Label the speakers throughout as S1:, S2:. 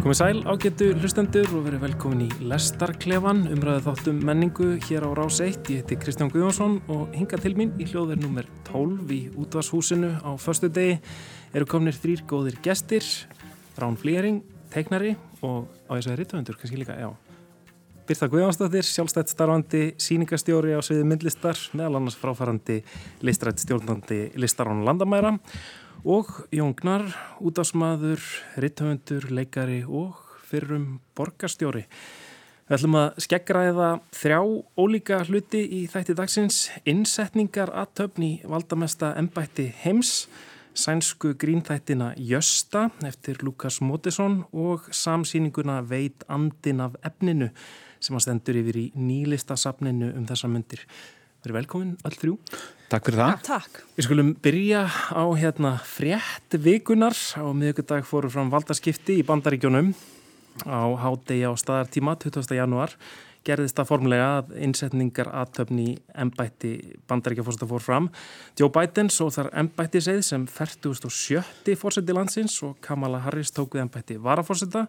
S1: Komið sæl ágættu hlustendur og verið velkomin í Lestarklefan, umræðu þáttum menningu hér á Rás 1. Ég heiti Kristján Guðjónsson og hinga til mín í hljóðverð nummer 12 í útvarshúsinu á förstu degi eru komnir þrýr góðir gestir, Rán Flýring, teiknari og á þess að rittuvendur, kannski líka, já. Birta Guðjónsdóttir, sjálfstætt starfandi síningastjóri á sviði myndlistar, meðal annars fráfærandi listrætt stjórnandi listar án landamæra og Jóngnar, útásmaður, ritthöfundur, leikari og fyrrum borgarstjóri. Við ætlum að skeggræða þrjá ólíka hluti í þætti dagsins, innsetningar aðtöfn í valdamesta ennbætti heims, sænsku grínþættina Jösta eftir Lukas Mótesson og samsýninguna Veit andin af efninu sem að stendur yfir í nýlistasafninu um þessa myndir. Verið velkomin all þrjú.
S2: Takk fyrir það.
S3: Takk.
S1: Við skulum byrja á hérna frétt vikunar. Á miðugudag fóru fram valdaskipti í bandaríkjónum á hádegi á staðartíma 20. janúar. Gerðist það formulega að innsetningar aðtöfni í ennbætti bandaríkjafórsta fór fram. Joe Biden svo þar ennbætti segð sem 47. fórseti landsins og Kamala Harris tókuð ennbætti varafórseta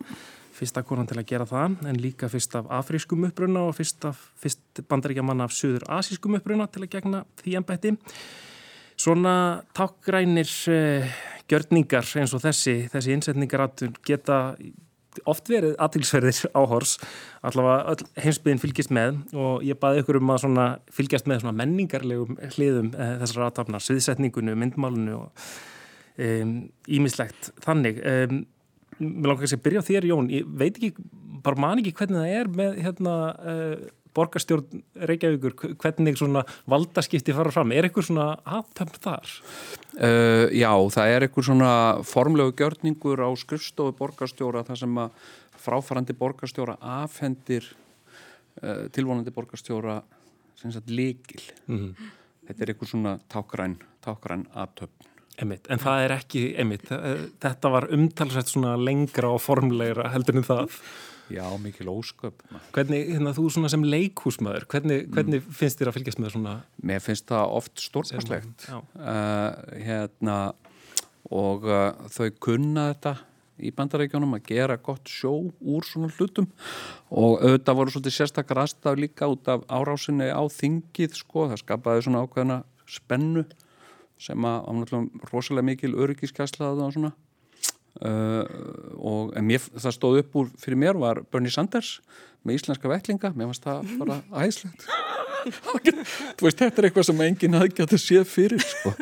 S1: fyrsta konan til að gera það, en líka fyrst af afrískum uppruna og fyrst, fyrst bandaríkjaman af söður asískum uppruna til að gegna því ennbætti. Svona tákgrænir eh, gjörningar eins og þessi, þessi innsetningar geta oft verið aðtilsverðir áhors, allavega heimsbyðin fylgist með og ég baði ykkur um að fylgjast með menningarlegum hliðum eh, þessar aðtapna, sviðsetningunum, myndmálunu og ímislegt um, þannig. Um, mér langar að byrja á þér Jón, ég veit ekki, bara man ekki hvernig það er með hérna uh, borgarstjórn Reykjavíkur, hvernig svona valdaskipti fara fram, er eitthvað svona aðtömm þar?
S2: Uh, já, það er eitthvað svona formlegu gjörningur á skrifstofu borgarstjóra þar sem að fráfarandi borgarstjóra afhendir uh, tilvonandi borgarstjóra sem sagt líkil mm -hmm. þetta er eitthvað svona tákgræn tákgræn aðtömm
S1: Einmitt, en það er ekki, einmitt, þetta var umtalsvægt svona lengra og formlegra heldur en það.
S2: Já, mikil ósköp.
S1: Hvernig, hérna, þú svona sem leikúsmaður, hvernig, mm. hvernig finnst þér að fylgjast með svona?
S2: Mér finnst það oft stórkastlegt. Uh, hérna, og uh, þau kunna þetta í bandarækjónum að gera gott sjó úr svona hlutum og auðvitað voru svolítið sérstakar aðstaf líka út af árásinni á þingið, sko, það skapaði svona ákveðna spennu sem að ánáttúrulega rosalega mikil öryggiskæslaði og svona. Uh, og mér, það stóð upp úr fyrir mér var Bernie Sanders með íslenska vettlinga, mér fannst það bara æðislegt. Þú veist, þetta er eitthvað sem enginn hafði gætið að sé fyrir sko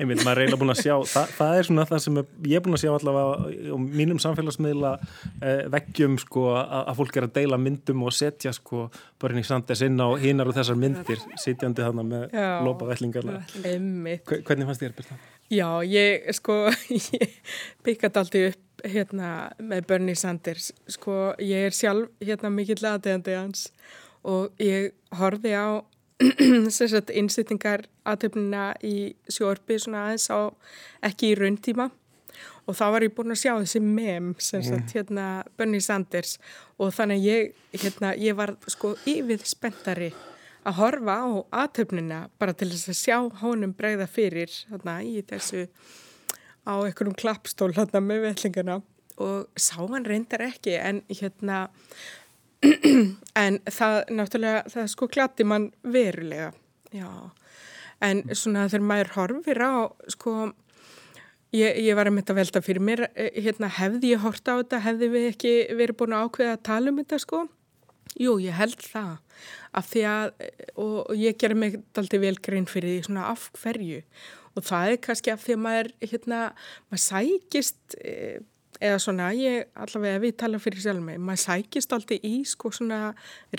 S1: einmitt, maður er eiginlega búin að sjá það, það er svona það sem ég er búin að sjá allavega á mínum samfélagsmiðla eh, veggjum sko að, að fólk er að deila myndum og setja sko Bernie Sanders inn á hinnar og þessar myndir sitjandi þarna með lopavellingarna hvernig fannst þér Birta?
S3: Já, ég sko ég byggat aldrei upp hérna með Bernie Sanders. Sko ég er sjálf hérna mikill aðeigandi hans og ég horfi á innsettingar aðtöfnina í sjórfi svona aðeins á ekki í rauntíma. Og þá var ég búin að sjá þessi mem sem sagt mm. hérna Bernie Sanders. Og þannig ég, hérna, ég var sko yfir spenntari að horfa á aðtöfnina bara til þess að sjá honum bregða fyrir hérna í þessu á einhverjum klappstól hérna með vellingarna og sá hann reyndar ekki en hérna en það náttúrulega, það sko klatti mann verulega, já, en svona þegar maður horfir á, sko, ég, ég var að mynda að velta fyrir mér, eh, hérna hefði ég hort á þetta, hefði við ekki verið búin að ákveða að tala um þetta, sko, jú, ég held það, af því að, og, og ég gerir mig alltaf vel grein fyrir því svona af hverju, og það er kannski af því að maður, hérna, maður sækist, e, eða svona, ég allavega við tala fyrir sjálf mig, maður sækist alltaf í sko svona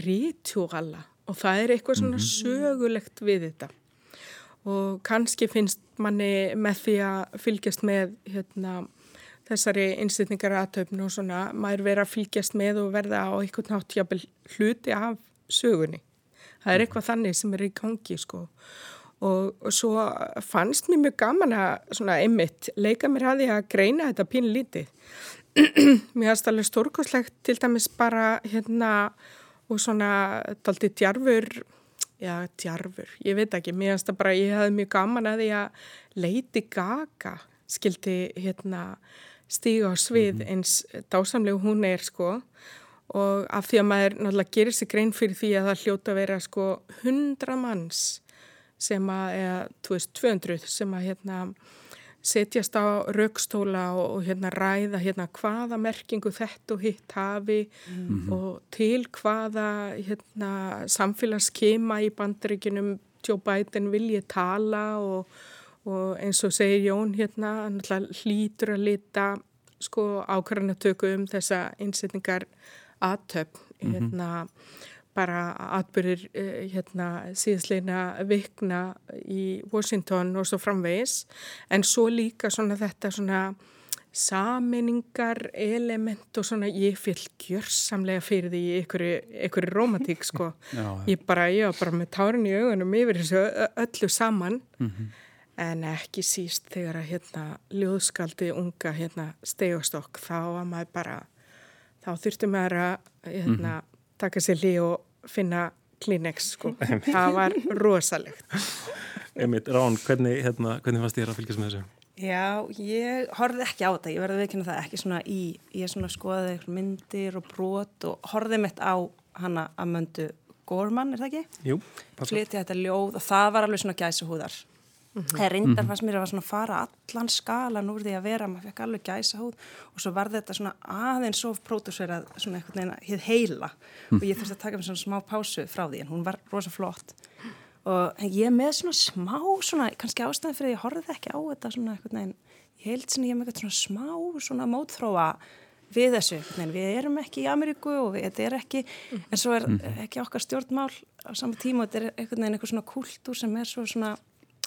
S3: rítjúgalla og það er eitthvað svona mm -hmm. sögulegt við þetta og kannski finnst manni með því að fylgjast með hérna, þessari innstýtningar aðtöfn og svona, maður vera að fylgjast með og verða á eitthvað náttúrulega hluti af sögunni það er mhm. eitthvað þannig sem er í gangi sko og, og svo fannst mér mjög gaman að svona einmitt leika mér að því að greina þetta pínu lítið mér finnst alveg stórkoslegt til dæmis bara hérna og svona daldi djarfur já djarfur, ég veit ekki mér finnst það bara, ég hefði mjög gaman að því að Lady Gaga skildi hérna stíga á svið mhm. eins dásamlegu hún er sko og af því að maður náttúrulega gerir sig grein fyrir því að það hljóta að vera sko 100 manns sem að, eða 2200 sem að hérna setjast á raukstóla og, og hérna ræða hérna hvaða merkingu þetta og hitt hafi mm -hmm. og til hvaða hérna samfélagskema í bandreikinum Joe Biden vilji tala og, og eins og segir Jón hérna hlýtur að lita sko ákvarðanatöku um þessa innsetningar aðtöfn mhm. hérna mm -hmm bara atbyrðir eh, hérna, síðsleina vikna í Washington og svo framvegis. En svo líka svona þetta svona saminningar element og svona ég fylg gjörsamlega fyrir því einhverju romantík sko. Já, ég bara, ég var bara með tárin í augunum yfir þessu öllu saman. Mm -hmm. en ekki síst þegar að hérna ljóðskaldið unga hérna stegastokk þá var maður bara þá þurftum maður að hérna mm -hmm taka sér lí og finna Kleenex sko. það var rosalegt
S1: Emið, Rán, hvernig, hérna, hvernig fannst þér að fylgjast með þessu?
S4: Já, ég horfið ekki á þetta, ég verði að veikina það ekki svona í, ég svona skoðaði myndir og brot og horfið mitt á hana að möndu Gorman, er það ekki?
S1: Jú,
S4: Flytið þetta ljóð og það var alveg svona gæsuhúðar Mm -hmm. Það er reyndar mhm. fannst mér að, að fara allan skalan úr því að vera, maður fekk alveg gæsa hóð og svo var þetta svona aðeins svo pródúserað svona eitthvað neina hér heila mm. og ég þurfti að taka mér svona smá pásu frá því en hún var rosa flott og ég með svona smá svona, kannski ástæðan fyrir að ég horfið ekki á þetta svona eitthvað neina, ég held svona ég með eitthvað svona smá svona mótþróa við þessu, neina, við erum ekki í Ameríku og við, þetta er ekki, mm. en svo er mhm. ekki okkar stjórnmál á sama tíma og þetta er eitthvað neina eitthvað svona kultúr sem er svo svona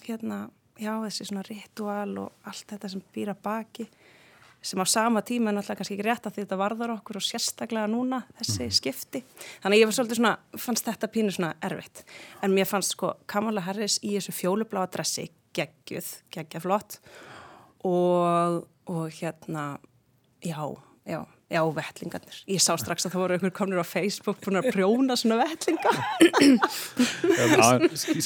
S4: hérna, já þessi svona ritual og allt þetta sem býra baki sem á sama tíma er náttúrulega kannski ekki rétt að þetta varðar okkur og sérstaklega núna þessi mhm. skipti. Þannig ég var svolítið svona, fannst þetta pínu svona erfitt. En mér fannst sko Kamala Harris í þessu fjólubláa dressi geggjuð, geggjaflott og, og hérna, já, já, Já, vettlingarnir. Ég sá strax að það voru einhver komnir á Facebook búin að prjóna svona vettlinga.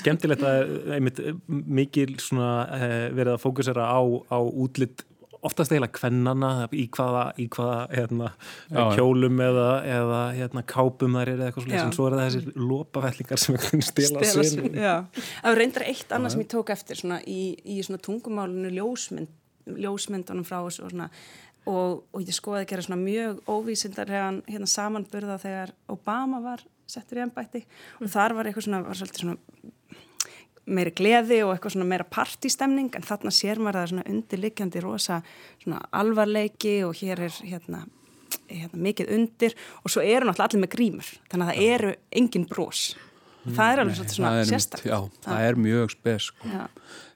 S1: Skemtilegt að einmitt mikil svona eh, verið að fókusera á, á útlitt oftast eiginlega kvennana í hvaða, í hvaða hérna, já, kjólum eða, eða hérna, kápum þar er eða eitthvað svona sem svo er það þessir lopavellingar sem ekki stila svinn.
S4: Það reyndar eitt annað sem ég tók eftir svona, í, í svona tungumálinu ljósmynd, ljósmyndunum frá og svona og, og ég skoði að gera svona mjög óvísindar hérna samanburða þegar Obama var settur í ennbætti mm. og þar var eitthvað svona, var svona meiri gleði og eitthvað svona meira partystemning. En þarna sér maður að það er svona undirlikjandi rosa svona alvarleiki og hér er hérna, hérna mikið undir. Og svo eru náttúrulega allir með grímur þannig að það eru engin brós og það er alveg svona sérstak
S2: Já, það, það er mjög spes sko.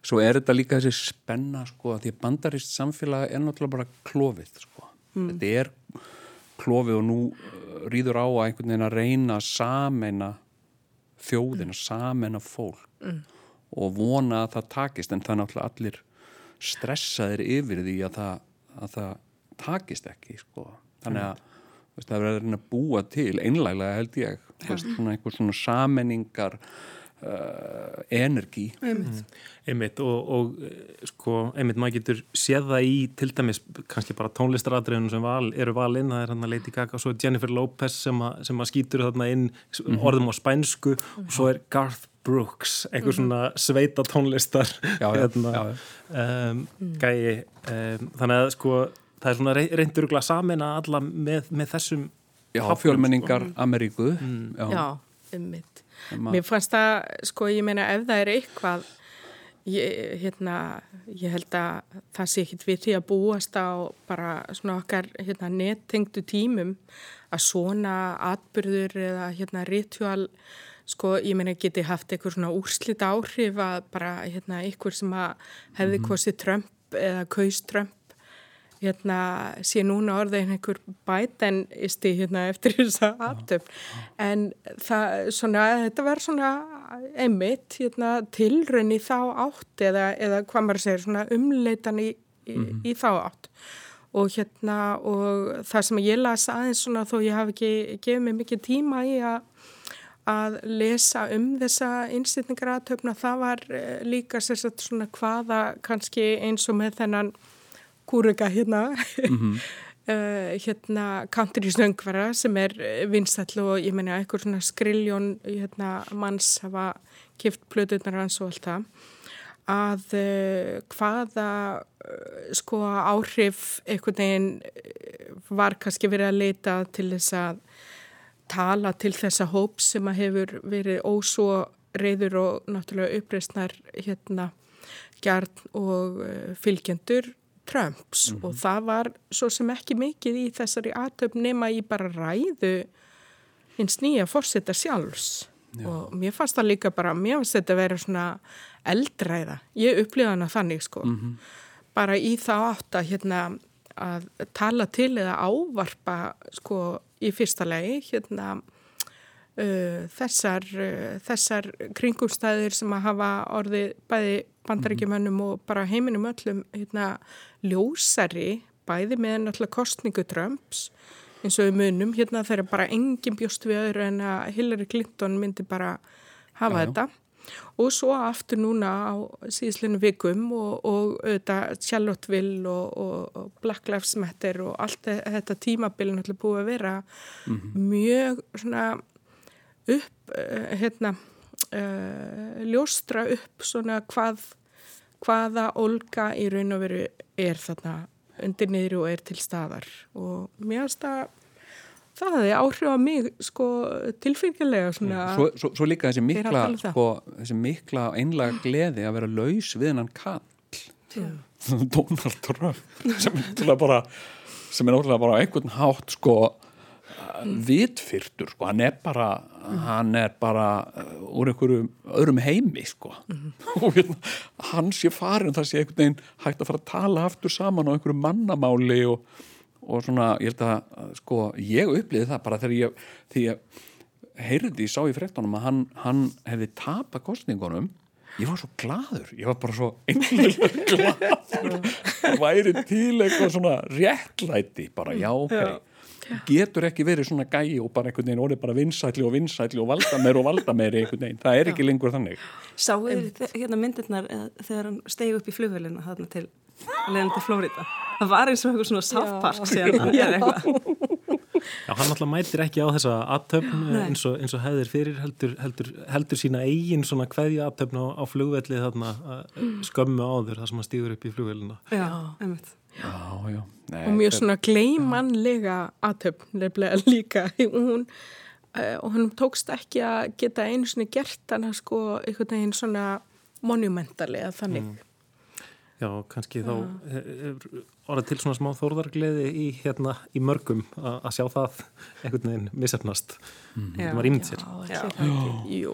S2: Svo er þetta líka þessi spenna sko, því að bandarist samfélag er náttúrulega bara klófið sko. mm. þetta er klófið og nú uh, rýður á að einhvern veginn að reyna að sameina þjóðina, mm. sameina fólk mm. og vona að það takist en það er náttúrulega allir stressaðir yfir því að það, að það takist ekki sko. þannig að veist, það verður að búa til einlæglega held ég veist, svona einhver svona sammenningar uh, energi
S1: einmitt, mm. einmitt og, og eh, sko, einmitt maður getur séð það í til dæmis kannski bara tónlistaradriðunum sem val, eru valinn, það er hann að Lady Gaga og svo er Jennifer Lopez sem að, sem að skýtur þarna inn mm -hmm. orðum á spænsku og svo er Garth Brooks, einhver mhm. svona sveita tónlistar já, já, hérna, já, um, gæi um, þannig að sko það er svona reyndur að samina alla með, með þessum
S2: Já, fjölmenningar sko. Ameríku mm.
S3: Já, ummitt Mér fannst það, sko, ég meina ef það er eitthvað ég, hérna, ég held að það sé ekkit við því að búast á bara svona okkar hérna, nettengdu tímum að svona atbyrður eða hérna ritual sko, ég meina geti haft eitthvað svona úrslit áhrif að bara hérna eitthvað sem að hefði -hmm. kostið Trump eða kaust Trump hérna, sé núna orðið einhver bætenisti hérna, eftir þess að aftöfn en það, svona, þetta var svona einmitt hérna, tilrönni þá átt eða, eða hvað maður segir svona umleitan í, í, mm -hmm. í þá átt. Og hérna og það sem ég las aðeins svona þó ég hafi ekki gefið mig mikið tíma í að að lesa um þessa innstýtningar aðtöfna það var eh, líka sérstaklega svona hvaða kannski eins og með þennan kúrega hérna. Mm -hmm. uh, hérna country söngvara sem er vinsall og ég menna eitthvað svona skriljón hérna manns hafa kift plötunar hans og allt það. Að uh, hvaða uh, sko áhrif einhvern veginn var kannski verið að leita til þess að tala til þessa hóp sem að hefur verið ósvo reyður og náttúrulega uppreysnar hérna gjarn og fylgjendur Trumps mm -hmm. og það var svo sem ekki mikið í þessari aðtöfn nema í bara ræðu hins nýja fórsetta sjálfs Já. og mér fannst það líka bara, mér fannst þetta að vera svona eldræða, ég upplifa hana þannig sko, mm -hmm. bara í það átt að hérna að tala til eða ávarpa sko í fyrsta legi hérna uh, þessar, uh, þessar kringumstæðir sem að hafa orðið bæði bandarækjumönnum og bara heiminum öllum hérna, ljósari bæði með náttúrulega kostningu Trumps eins og við munum hérna þegar bara engin bjóst við öðru en að Hillary Clinton myndi bara hafa já, þetta já. og svo aftur núna á síðslinu vikum og, og auðvitað Charlotteville og, og, og Black Lives Matter og allt þetta tímabilin náttúrulega búið að vera mm -hmm. mjög svona upp, uh, hérna, uh, ljóstra upp svona hvað, hvaða olga í raun og veru er þarna undir niður og er til staðar. Og mér finnst að það hefði áhrif á mig sko tilfengilega svona
S2: Svo, svo, svo líka þessi mikla um sko, þessi mikla einlega gleði að vera laus við hennan kall Donald Trump sem er bara sem er náttúrulega bara einhvern hátt sko vitfyrtur sko, hann er bara mm. hann er bara uh, úr einhverju öðrum heimi sko. Mm. og hérna, hann sé farin það sé einhvern veginn hægt að fara að tala aftur saman á einhverju mannamáli og, og svona, ég held að sko, ég uppliði það bara þegar ég því ég heyrði, ég sá í frektunum að hann, hann hefði tapað kostningunum ég var svo gladur, ég var bara svo einhverju gladur væri til eitthvað svona réttlæti bara, já, ok. Já getur ekki verið svona gæi og bara einhvern veginn orðið bara vinsætli og vinsætli og valda meir og valda meir einhvern veginn, það er ekki lengur þannig.
S4: Sáu þið hérna myndirnar eh, þegar hann stegi upp í flugvelina þarna til leðan til Flórida það var eins og eitthvað svona sáttpark
S1: Já, hann alltaf mætir ekki á þessa aðtöfn eins og, eins og hefðir fyrir heldur, heldur, heldur sína eigin svona hverja aðtöfn á, á flugvelli þarna skömmu áður þar sem hann stýður upp í flugvelina
S4: Já, einmitt
S2: Já, já.
S3: Nei, og mjög svona gleimanlega aðtöfn nefnilega líka hún, uh, og hann tókst ekki að geta einu svona gert hann að sko einhvern veginn svona monumentarlega þannig mm.
S1: Já, kannski þá orðið til svona smá þórðargleði í, hérna, í mörgum að sjá það einhvern veginn misefnast mm. það var ímynd sér
S3: já, já.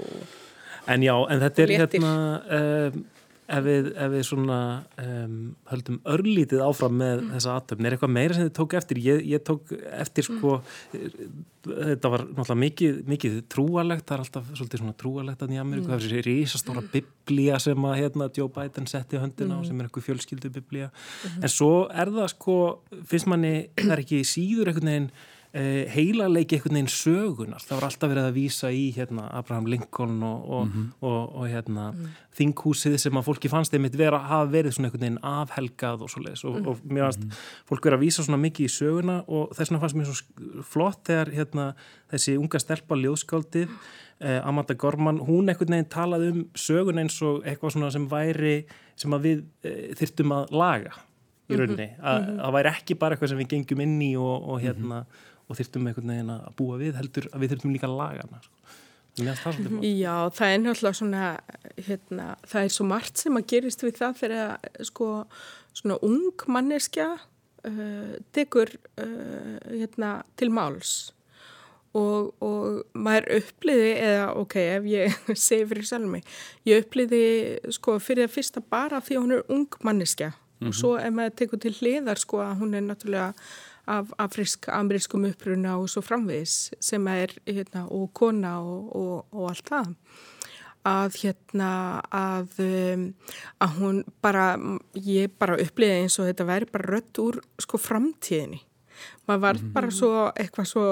S1: En já, en þetta er hérna um, ef við, ef við svona um, höldum örlítið áfram með mm. þessa aðtöfn, er eitthvað meira sem þið tók eftir ég, ég tók eftir sko mm. þetta var náttúrulega mikið, mikið trúalegt, það er alltaf svolítið svona trúalegt að nýja Ameríku, það er þessi rísastóra mm. biblía sem að hérna Joe Biden setti höndina á, mm. sem er eitthvað fjölskyldu biblía, en svo er það sko, finnst manni það er ekki síður einhvern veginn Eh, heilarleiki einhvern veginn sögunar það var alltaf verið að vísa í hérna, Abraham Lincoln og, og, mm -hmm. og, og hérna, mm. þinghúsið sem að fólki fannst einmitt vera, hafa verið svona einhvern veginn afhelgað og svo leiðis og mm. mér fannst -hmm. fólk verið að vísa svona mikið í söguna og þess vegna fannst mér svo flott þegar hérna, þessi unga stelpa ljóðskáldið eh, Amanda Gorman, hún einhvern veginn talaði um sögun eins og eitthvað svona sem væri sem að við eh, þyrtum að laga í mhm. rauninni, að -hmm. það væri ekki bara eitthvað sem við gengjum inn í og hérna og þurftum einhvern veginn að búa við heldur að við þurftum líka að laga hana sko.
S3: það Já, það er náttúrulega svona hérna, það er svo margt sem að gerist við það fyrir að sko svona ung manneskja uh, tekur uh, hérna, til máls og, og maður uppliði eða ok, ef ég segi fyrir sjálf mig, ég uppliði sko fyrir það fyrsta bara því að hún er ung manneskja mm -hmm. og mhm. svo ef maður tekur til hliðar sko að hún er náttúrulega af afrisk, amerískum uppruna og svo framvegis sem er hérna, og kona og, og, og allt það. Að hérna að, um, að hún bara ég bara uppliði eins og þetta væri bara rött úr sko framtíðinni. Maður var mm -hmm. bara svo eitthvað svo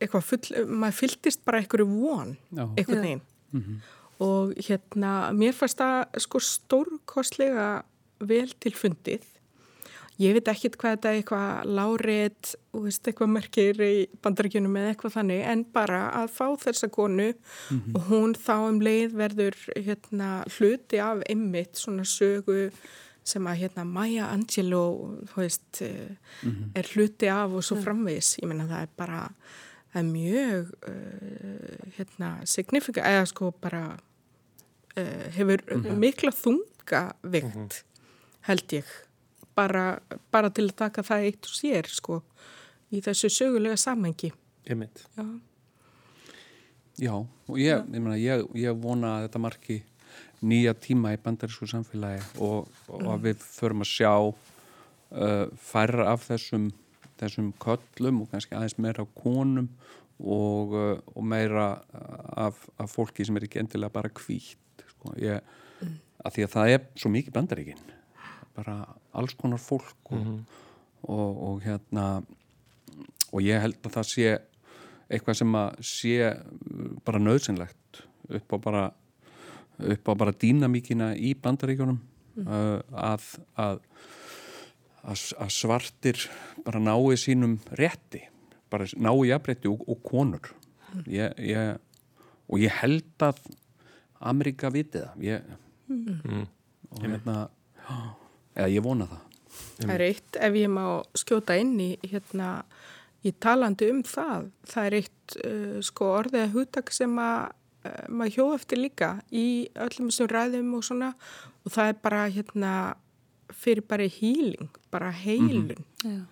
S3: eitthvað full, maður fylltist bara einhverju von, eitthvað neginn mm -hmm. og hérna mér fannst það sko stórkostlega vel til fundið ég veit ekkit hvað þetta er eitthvað lárið og veist, eitthvað merkir í bandaríkjunum eða eitthvað þannig en bara að fá þessa konu mm -hmm. og hún þá um leið verður hérna, hluti af ymmit svona sögu sem að hérna Maya Angelou veist, mm -hmm. er hluti af og svo framvis, ég menna það er bara það er mjög uh, hérna signifikant, eða sko bara uh, hefur mm -hmm. mikla þunga vikt mhm. held ég bara, bara til að taka það eitt og sér sko í þessu sögulega samhengi.
S1: Ég mynd
S2: Já, Já og ég, ég, mena, ég, ég vona að þetta marki nýja tíma í bandarísku samfélagi og, og að við förum að sjá uh, færra af þessum þessum köllum og kannski aðeins meira á konum og, uh, og meira af, af fólki sem er ekki endilega bara kvítt sko. ég, mm. að því að það er svo mikið bandaríkinn bara alls konar fólk og, mm -hmm. og, og hérna og ég held að það sé eitthvað sem að sé bara nöðsynlegt upp á bara upp á bara dýnamíkina í bandaríkjónum mm. uh, að, að, að svartir bara nái sínum rétti bara nái jafnrétti og, og konur mm. ég, ég, og ég held að Amerika viti það ég, mm. og hérna eða ég vona það.
S3: Það er eitt, ef ég má skjóta inn í hérna, í talandi um það, það er eitt uh, sko orðið að húttak sem að uh, maður hjóð eftir líka í öllum þessum ræðum og svona og það er bara hérna fyrir bara hýling, bara heilun. Mm -hmm.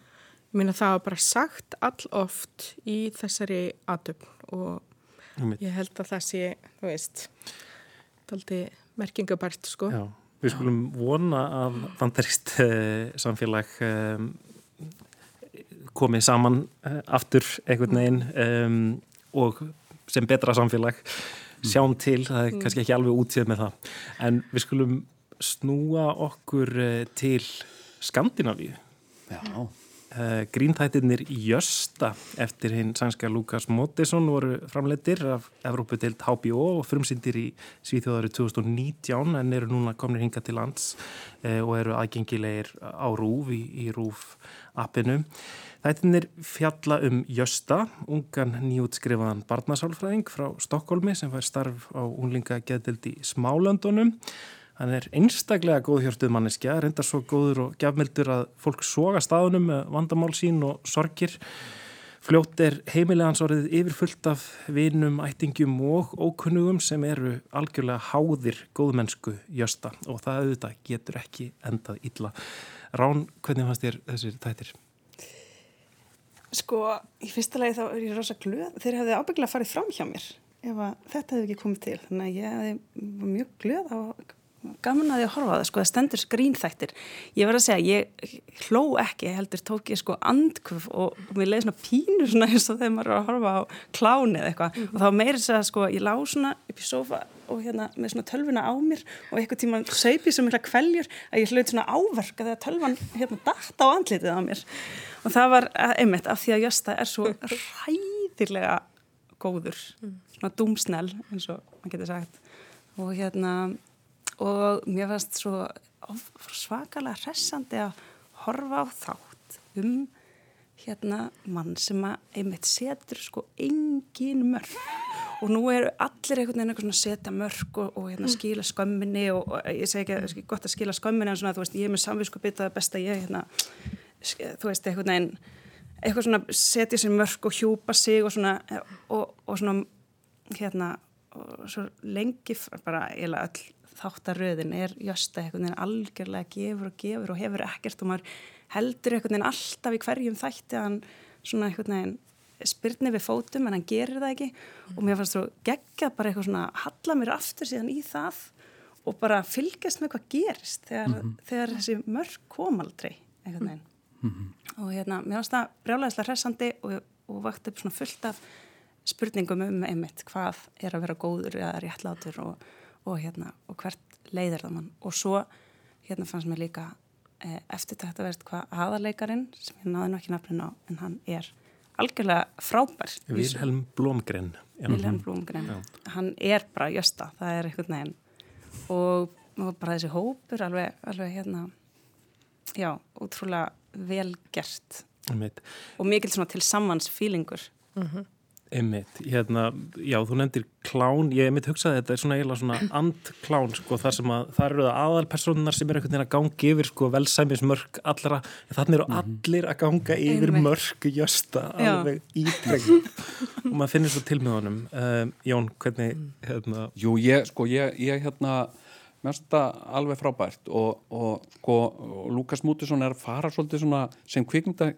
S3: ég meina það var bara sagt all oft í þessari atöfn og ég held að það sé, þú veist er aldrei merkingabært sko.
S1: Já Við skulum vona að vandarist uh, samfélag um, komið saman uh, aftur einhvern veginn um, og sem betra samfélag. Sjáum til, það er mm. kannski ekki alveg útíð með það, en við skulum snúa okkur til Skandinavíu.
S2: Já
S1: Uh, Grínþættirnir Jösta eftir hinn sænska Lukas Mottesson voru framleitir af Evrópu til HBO og frumsindir í Svíþjóðari 2019 en eru núna komnir hinga til lands uh, og eru aðgengilegir á RÚF í, í RÚF appinu. Þættirnir fjalla um Jösta, ungan nýjútskrifaðan barnasálfræðing frá Stokkólmi sem fær starf á unlinga geðdildi Smálöndunum Hann er einstaklega góð hjörtuð manneskja, reyndar svo góður og gefmildur að fólk soga staðunum með vandamál sín og sorgir. Fljótt er heimilegans orðið yfirfullt af vinum, ættingum og ókunnugum sem eru algjörlega háðir góðmennsku jösta og það auðvitað getur ekki endað illa. Rán, hvernig fannst þér þessir tættir?
S4: Sko, í fyrsta lagi þá er ég rosa glöð. Þeir hefði ábygglega farið fram hjá mér ef þetta hefði ekki komið til. Þannig að ég hefði mjög glöð á gaman að að horfa á það, sko, það stendur skrínþættir. Ég verð að segja, ég hló ekki heldur tók ég sko andkvöf og, og mér leiði svona pínu svona eins og þegar maður er að horfa á kláni eða eitthvað. Mm -hmm. og þá meiri þess að sko, ég lág svona upp í sofa og hérna með svona tölvuna á mér og eitthvað tíma saupi sem að kveljur að ég hlaut svona áverka þegar tölvan hérna dætt á andlitið á mér. Og það var eh, einmitt af því að Jösta er svo ræðilega góður, mm. svona dúmsnell eins og maður getur sagt. Og hérna og mér fannst svo svakalega hressandi að horfa á þátt um hérna mann sem að einmitt setur sko engin mörg og nú eru allir einhvern veginn eitthvað svona setja mörg og, og hérna skila skömminni og, og ég segi ekki að gott að skila skömminni en svona þú veist ég er með samvísku bitað best að ég hérna þú veist einhvern veginn eitthvað svona setja sér mörg og hjúpa sig og svona og, og svona hérna og svo lengi bara eiginlega öll þáttaröðin er jösta einhvern veginn algjörlega gefur og gefur og hefur ekkert og maður heldur einhvern veginn alltaf í hverjum þætti að hann svona einhvern veginn spyrni við fótum en hann gerir það ekki mm. og mér fannst þú geggjað bara eitthvað svona halla mér aftur síðan í það og bara fylgjast með hvað gerist þegar, mm -hmm. þegar þessi mörg kom aldrei einhvern veginn mm -hmm. og hérna mér fannst það brjálæðislega hressandi og, og vakt upp svona fullt af spurningum um einmitt hvað er að vera góður eða réttlátur og og, hérna, og hvert leiðir það mann? Og svo hérna fannst mér líka e, eftir þetta að verðt hvað aðarleikarin sem ég náði nokkið nafnin á en hann er algjörlega frábær
S1: Vilhelm Blomgren
S4: Vilhelm Blomgren, hann er bara jösta, það er eitthvað neginn og, og bara þessi hópur alveg, alveg hérna já, útrúlega vel gert.
S1: Einmitt.
S4: og mikil svona til sammans fílingur
S1: Einmitt, hérna, já, þú nefndir klán, ég mitt hugsaði þetta er svona eiginlega svona andklán, sko, þar sem að það eru það aðalpersonar sem er einhvern veginn að gangi yfir, sko, velsæmismörk allra, þannig eru allir að ganga yfir
S4: Einmitt.
S1: mörk jösta
S4: Já.
S1: alveg ítrekki og maður finnir svo til með honum. Um, Jón, hvernig, hérna?
S2: Jú, ég, sko, ég, ég hérna mér finnst þetta alveg frábært og, og sko, Lukas Mútusson er að fara svolítið svona sem kvikmynda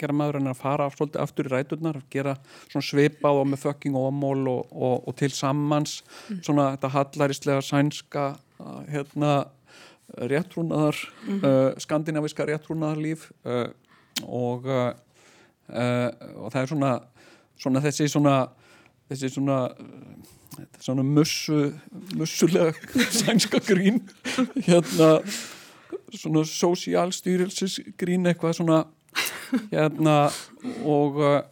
S2: gera maður en að fara svolítið aftur í ræturnar gera svona svipað og með fucking ómól og, og, og til sammans svona þetta hallarislega sænska uh, hérna réttrúnaðar uh, skandinaviska réttrúnaðarlíf uh, og uh, uh, og það er svona, svona þessi svona þessi svona svona mussu mussulega sænska grín hérna svona sósiálstýrilsis grín eitthvað svona hérna og, uh,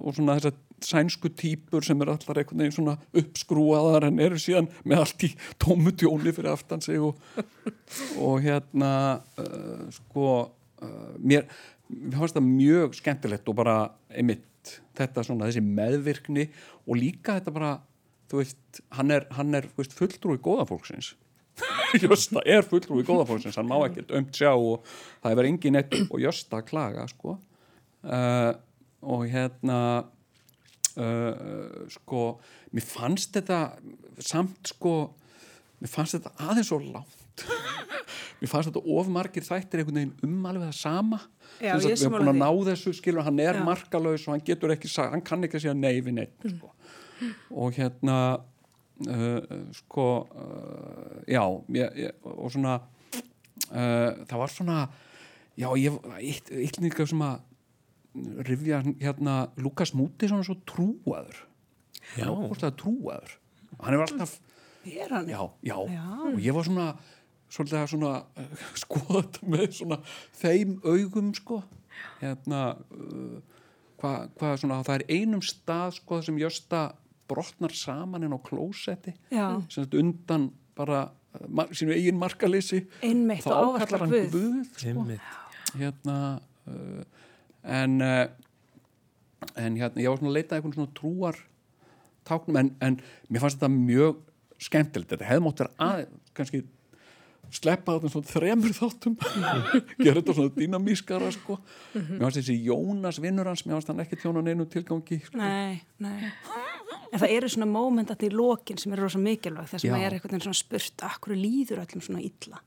S2: og svona þessar sænsku típur sem er allar einhvern veginn svona uppskrúaðar en eru síðan með allt í tómu tjóni fyrir aftan sig og, og hérna uh, sko uh, mér, fannst það mjög skemmtilegt og bara einmitt þetta svona þessi meðvirkni og líka þetta bara þú veist, hann er, hann er veist, fulltrúi góða fólksins Jösta er fulltrúi góða fólksins hann má ekkert ömt sjá og það er engin eitt og Jösta klaga sko. Uh, og hérna uh, sko mér fannst þetta samt sko mér fannst þetta aðeins svo lánt mér fannst þetta ofmargir þættir einhvern veginn um alveg það sama.
S4: Já,
S2: við erum búin að ná þessu skilur hann er
S4: Já.
S2: markalaus og hann getur ekki hann kann ekki að segja nei við neitt sko. og hérna sko uh, já ég, ég, og svona uh, það var svona já ég, eitt, eitt líka sem að rifja hérna Lukas Múti svona svo trúaður
S1: Já.
S2: óbúslega trúaður hann hefur alltaf
S4: Er hann?
S2: já, já,
S4: Já.
S2: og ég var svona svolítið að svona skoða þetta með svona þeim augum sko hérna uh, hvað hva svona, það er einum stað sko sem Jösta brotnar saman inn á klósetti
S4: Já.
S2: sem þetta undan bara mar, sínu eigin markaleysi
S4: Einmitt
S2: þá ákallar hann
S4: Guð.
S2: Sko
S1: Einmitt.
S2: hérna uh, en uh, en hérna, ég var svona að leita að einhvern svona trúar táknum, en, en mér fannst þetta mjög skemmtilegt, þetta hefði mótt vera að kannski sleppa þetta svona þremur þáttum gera þetta svona dýnamískara sko. mér fannst þessi Jónas vinnur hans mér fannst hann ekki tjóna neinu tilgangi sko.
S4: Nei, nei. En það eru svona mómentat í lokin sem eru rosa mikilvæg þess að
S2: Já.
S4: maður er eitthvað svona spurt akkur líður öllum svona illa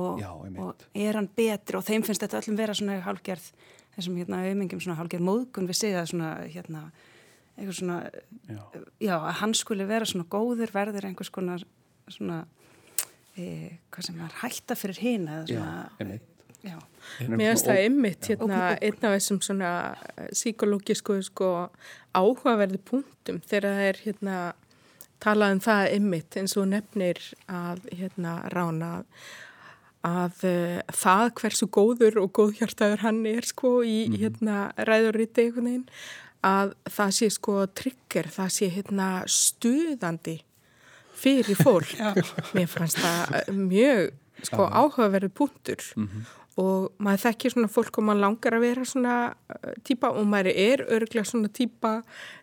S4: og,
S2: Já,
S4: og er hann betri og þeim finnst þetta öllum vera svona hálgerð þessum hérna auðmingum svona hálgerð móðgun við segja svona hérna eitthvað svona,
S2: Já.
S4: já, að hann skuli vera svona góður verður einhvers konar svona e, hvað sem er hætta fyrir hina eða
S2: Já,
S4: svona,
S2: einmitt.
S4: Já,
S3: Mér finnst það einmitt hérna, einn af þessum svona psikológisku sko, áhugaverði punktum þegar það er hérna, talað um það einmitt eins og nefnir að hérna, rána að uh, það hversu góður og góðhjartaður hann er sko í hérna, ræðurriti einhvern veginn að það sé sko trigger, það sé hérna stuðandi fyrir fólk. Mér fannst það eh, mjög sko áhugaverði punktur og maður þekkir svona fólk og maður langar að vera svona uh, típa og maður er örglega svona típa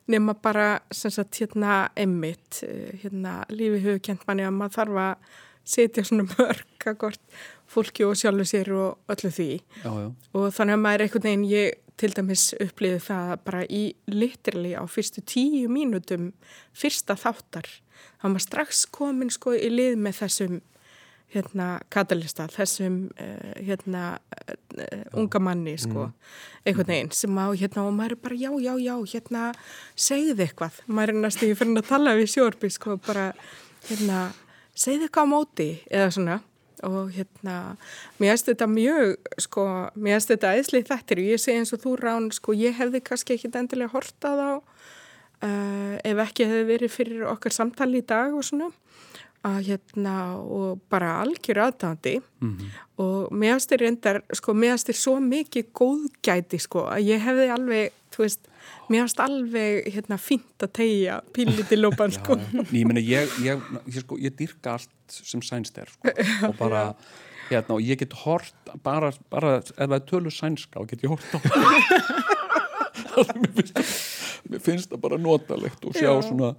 S3: nema bara sem sagt hérna emmitt, uh, hérna lífi hefur kent manni að maður þarf að setja svona mörg að gort fólki og sjálfu sér og öllu því.
S2: Já, já,
S3: og þannig að maður einhvern veginn ég til dæmis upplýði það bara í literally á fyrstu tíu mínútum fyrsta þáttar. Þá maður strax komin sko í lið með þessum hérna katalista, þessum uh, hérna uh, unga manni sko, einhvern veginn sem á hérna og maður er bara já, já, já hérna segðu eitthvað, maður er næstu fyrir að tala við sjórbi sko bara hérna segðu eitthvað á móti eða svona. Og hérna, mér finnst þetta mjög, sko, mér finnst þetta eðslið þettir og ég segi eins og þú rán, sko, ég hefði kannski ekkit endilega hortað á uh, ef ekki hefði verið fyrir okkar samtali í dag og svona að hérna og bara algjör aðdándi mm -hmm. og meðastir reyndar sko meðastir svo mikið góðgæti sko að ég hefði alveg þú veist, meðast alveg hérna fínt að tegja píliti lópan sko.
S2: Ég meina ég, ég, ég sko, ég dyrka allt sem sænst er sko og bara hérna og ég get hort bara, bara ef það er tölu sænska og get ég hort á finnst það mér finnst það bara notalegt og sjá Já. svona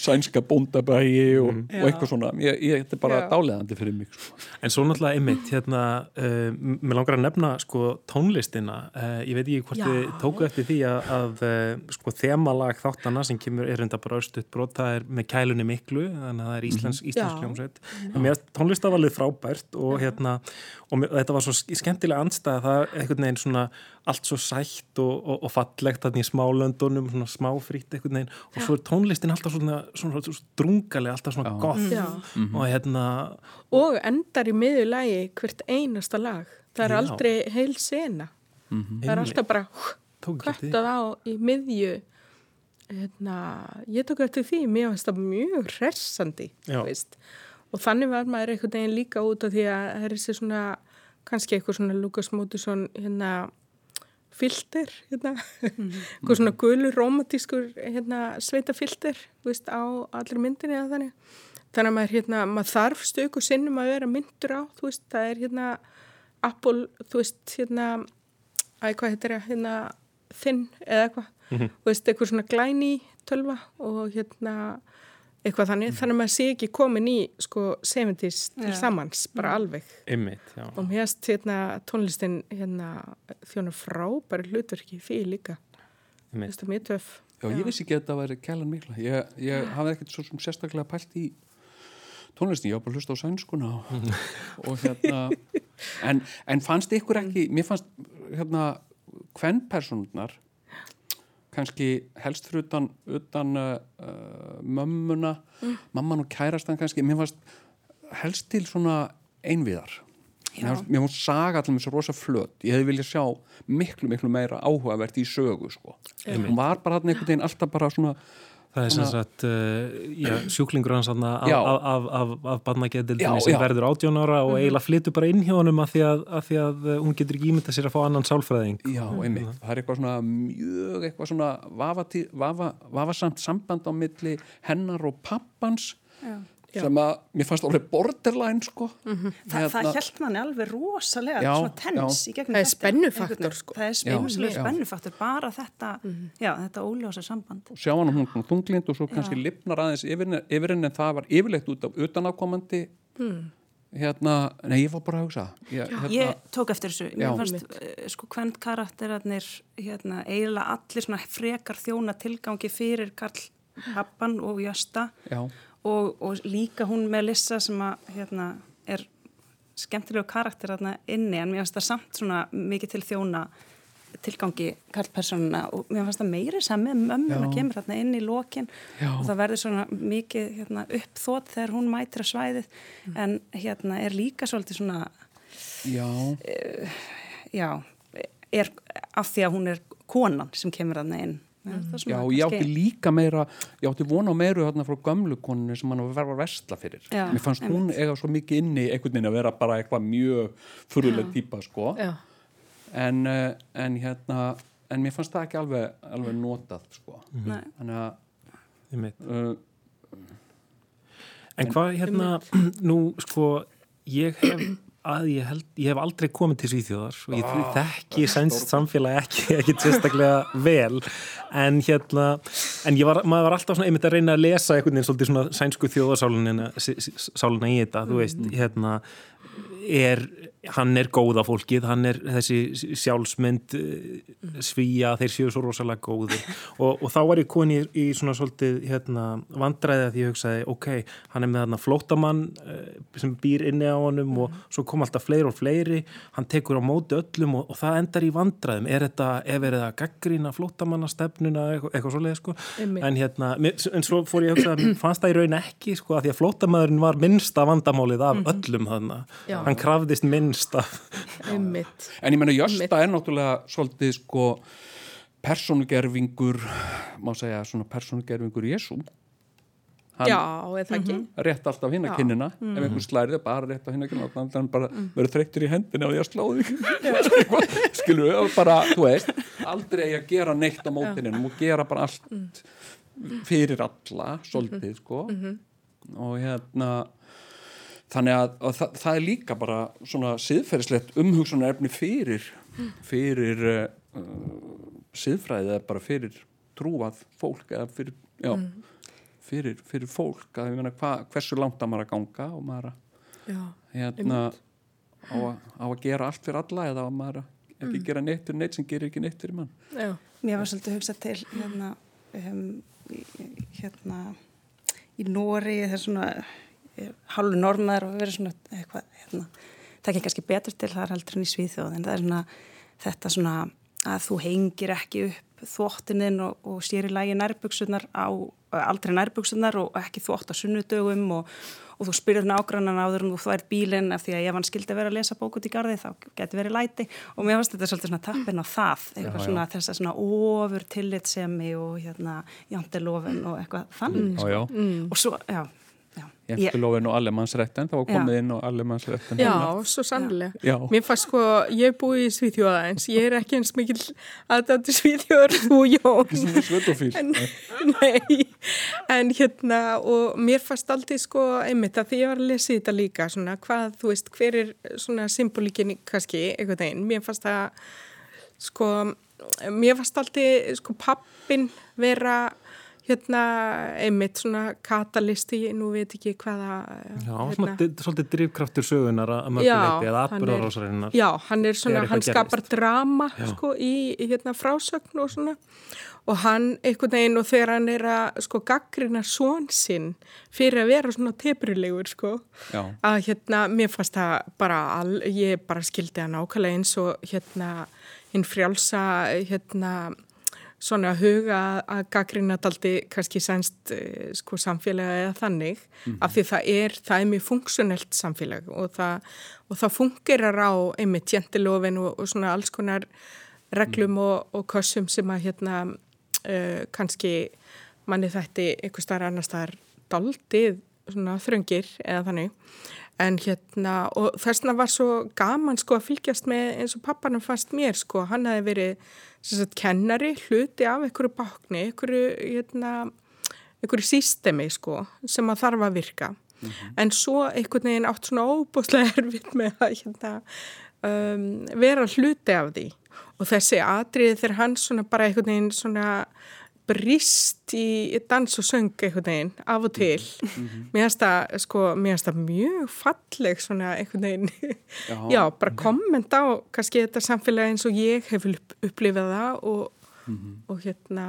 S2: sænska bóndabægi og, mm. og eitthvað svona. Ég, ég, þetta er bara dáleðandi fyrir mig sko.
S1: En svo náttúrulega einmitt hérna, uh, mér langar að nefna sko tónlistina. Uh, ég veit ekki hvort þið tóku eftir því að, að uh, sko þemalag þáttana sem kemur er enda bara austuðt brot. Það er með kælunni miklu þannig að það er Íslands, mm. Íslands hljómsveit. Mér tónlistavalið frábært og hérna og mér, þetta var svo skemmtilega andstað það er einhvern veginn svona allt svo sætt og, og, og fallegt þannig í smálöndunum, svona smáfrít einhvern veginn og Já. svo er tónlistin alltaf svona, svona, svona drungalega, alltaf svona gott. Mm. -hmm. og hérna
S3: og endar í miðjulægi hvert einasta lag. Það er Já. aldrei heil sena. Mm -hmm. það er alltaf bara kvartað á í miðju. Hérna, ég tók eftir því mér finnst það mjög hressandi og þannig var maður einhvern veginn líka út af því að það er þessi svona kannski eitthvað svona Lukas Mótusson hérna filter hérna, mm -hmm. eitthvað svona gulur romantískur hérna, sveita filter veist, á allir myndinni eða þannig þannig að maður, hérna, maður þarf stöku sinnum að vera myndur á veist, það er hérna Apple, þú veist, hérna að hvað heitir það, hérna þinn eða eitthvað, mm -hmm. veist, eitthvað svona glæni tölva og hérna eitthvað þannig, mm. þannig að maður sé ekki komin í sko 70's til samans bara mm. alveg.
S1: Einmitt,
S3: og mér erst hérna tónlistin hérna þjóna frábæri hlutverki fyrir líka. Þetta er mjög töf
S2: Já, Já, ég vissi ekki að þetta væri kælan mikla. Ég, ég hafði ekkert svo sem sérstaklega pælt í tónlistin, ég var bara hlust á sænskuna og, og hérna en, en fannst ykkur ekki mér fannst hérna hvern personunar kannski helst fyrir utan, utan uh, uh, mömmuna mm. mamman og kærastan kannski. Mér fannst helst til svona einviðar. Já. mér fannst saga allir með svo rosa flött ég hefði viljað sjá miklu miklu meira áhugavert í sögu sko. Hún var bara alltaf bara svona
S1: Það er sem sagt uh, sjúklingur hans af, af, af, af barnageðildinni sem verður átjón ára og mhm. eiginlega flyttur bara inn hjá honum af því, því að uh, hún getur ekki ímynda sér að fá annan sálfræðing.
S2: Já, einmitt. Mm. Það er eitthvað svona mjög eitthvað svona vafasamt vafa, vafa samband á milli hennar og pappans Já sem að mér fannst alveg borderline sko. Mm -hmm.
S4: Þa, hérna, það held manni alveg rosalega já, svona tens
S3: í gegnum það er spennufaktor sko.
S4: Það er spennufaktor, spennufaktor bara þetta, mm -hmm. já, þetta óljósa samband.
S2: Og sjá hann hún hún þunglind og svo kannski lifnar aðeins yfir henni en það var yfirlegt út af utanákomandi mm. hérna, nei ég var bara að hugsa.
S4: Ég, hérna, ég tók eftir þessu. Mér fannst uh, sko hvern karakterarnir hérna, eiginlega allir svona frekar þjóna tilgangi fyrir Karl Pappan og Jösta já og, og líka hún með Lissa sem að hérna, er skemmtilegu karakter hérna inni en mér finnst það samt svona mikið til þjóna tilgangi karlpersonuna og mér finnst það meiri sem með mömmuna kemur hérna inn í lokin já. og það verður svona mikið hérna, uppþótt þegar hún mætir að svæðið mm. en hérna er líka svolítið svona
S2: já, uh,
S4: já er af því að hún er konan sem kemur hérna inn.
S2: Já, ég átti líka meira ég átti vona meiru hérna frá gamlukoninu sem hann var vestla fyrir. Já, mér fannst hún einmitt. eiga svo mikið inni einhvern veginn að vera bara eitthvað mjög fyrirlega típa sko. En, eh, en hérna en mér fannst það ekki alveg, alveg notað sko. Mm -hmm. þannig
S1: að uh, En hvað hérna nú sko ég hef að ég held, ég hef aldrei komið til Svíþjóðar og ég ah, þekki sænst samfélagi ekki, ekki sérstaklega vel en hérna en var, maður var alltaf svona einmitt að reyna að lesa einhvern veginn svolítið svona sænsku þjóðarsáluna sáluna í þetta, þú veist, mm. hérna er hann er góða fólkið, hann er þessi sjálfsmynd eh, svíja, þeir séu svo rosalega góður og, og þá var ég koni í, í svona svolítið hérna, vandræði að ég hugsaði ok, hann er með þarna flótamann eh, sem býr inni á honum og svo kom alltaf fleiri og fleiri. Hann tekur á móti öllum og, og það endar í vandræðum. Er þetta, ef er þetta gaggrína flótamannastefnuna, eitthvað, eitthvað svoleið sko. en hérna, en svo fór ég að hugsa fannst það í raun ekki, sko, að því að flótamæðurinn var minnsta vandamálið af mhm. öllum þannig, hann krafðist minn minnsta
S2: en ég menna Jösta er náttúrulega svolítið sko persónugerfingur má segja svona persónugerfingur Jésu
S3: Já, eða ekki?
S2: Rétt alltaf hinn að kinnina. Ef einhver slærið bara rétt á hinn að kinnina þannig að hann bara verður þreyttur í hendina og ég að slóði skilur við, bara, þú veist aldrei að gera neitt á mótininum og gera bara allt fyrir alla, svolítið sko. Og hérna þannig að, að það, það er líka bara svona siðferðislegt umhugsunarefni fyrir fyrir uh, siðfræðið eða bara fyrir trúað fólk eða fyrir, já, fyrir, fyrir fólk. Að ég meina hva, hversu langt að maður að ganga og maður að
S3: Já,
S2: hérna á að, á að gera allt fyrir alla eða að maður að ekki gera neitt fyrir neitt sem gerir ekki neitt fyrir mann.
S3: Já,
S4: Mér var svolítið að hugsa til hérna, um, hérna í Nóri það er svona hálfu normaður og verið svona eitthvað, hérna, það er kannski betur til það heldur en í Svíþjóð en það er svona þetta svona að þú hengir ekki upp þvottininn og, og sér í lægi nærbuksunar á, aldrei nærbuksunar og ekki þvott á sunnudögum og, og þú spyrir nágrannan áður um þú þvært bílinn af því að ef hann skildi vera að lesa bókut í gardi þá geti verið læti. Og mér finnst þetta svolítið svona tappin á það eitthvað
S2: Já, já.
S4: svona þess að svona ofur tillitsemi og hérna jantilofin og eitthvað þannig
S2: Já, já,
S4: og svo, já,
S2: Jæftilofin og allemannsrættin það var komið inn og allemannsrættin
S3: já, svo sannlega
S2: Já.
S3: Mér fannst sko, ég er búið í Svíþjóða eins ég er ekki eins mikil aðdættu Svíþjóður þú Jón
S2: Svöldofíl
S3: en, nei, en hérna og mér fannst aldrei sko einmitt að því ég var að lesa þetta líka svona hvað, þú veist, hver er svona symbolíkin kannski, einhvern veginn, mér fannst það sko, mér fannst aldrei sko pappin vera hérna einmitt svona katalisti, nú veit ekki hvaða
S1: Já,
S3: hérna,
S1: svolítið drifkraftur sögunar að mörgu
S3: Já,
S1: leiti eða atbyrðarásarinnar.
S3: Já, hann er svona, hann skapar
S1: gerist.
S3: drama sko í, hérna frásögn og svona og hann einhvern veginn og þegar hann er að sko gaggrina svon sinn fyrir að vera svona tepurilegur sko
S2: Já.
S3: að hérna, mér fannst það bara all, ég bara skildi hann ákvæmlega eins og hérna hinn frjálsa hérna svona huga að gaggrina daldi kannski sænst eh, sko samfélagi eða þannig af því það er, það er mjög funksjonelt samfélag og það, og það fungerar á einmitt jentilofin og, og svona alls konar reglum og, og kössum sem að hérna uh, kannski manni þætti einhver starf annar staðar daldið svona þröngir eða þannig en hérna og þessna var svo gaman sko að fylgjast með eins og pappanum fannst mér sko. Hann hefði verið sagt kennari hluti af einhverju bákni einhverju hérna einhverju sístemi sko sem að þarf að virka. En svo einhvern veginn átt svona óbúslega erfitt með að hérna, um, vera hluti af því. Og þessi atriði þegar hann svona bara einhvern veginn svona brist í dans og söng einhvern veginn af og til. Mér finnst það sko, mér finnst það mjög falleg svona einhvern veginn. Já,
S2: Já.
S3: bara komment á kannski þetta samfélagi eins og ég hef upp, upplifað það og, og hérna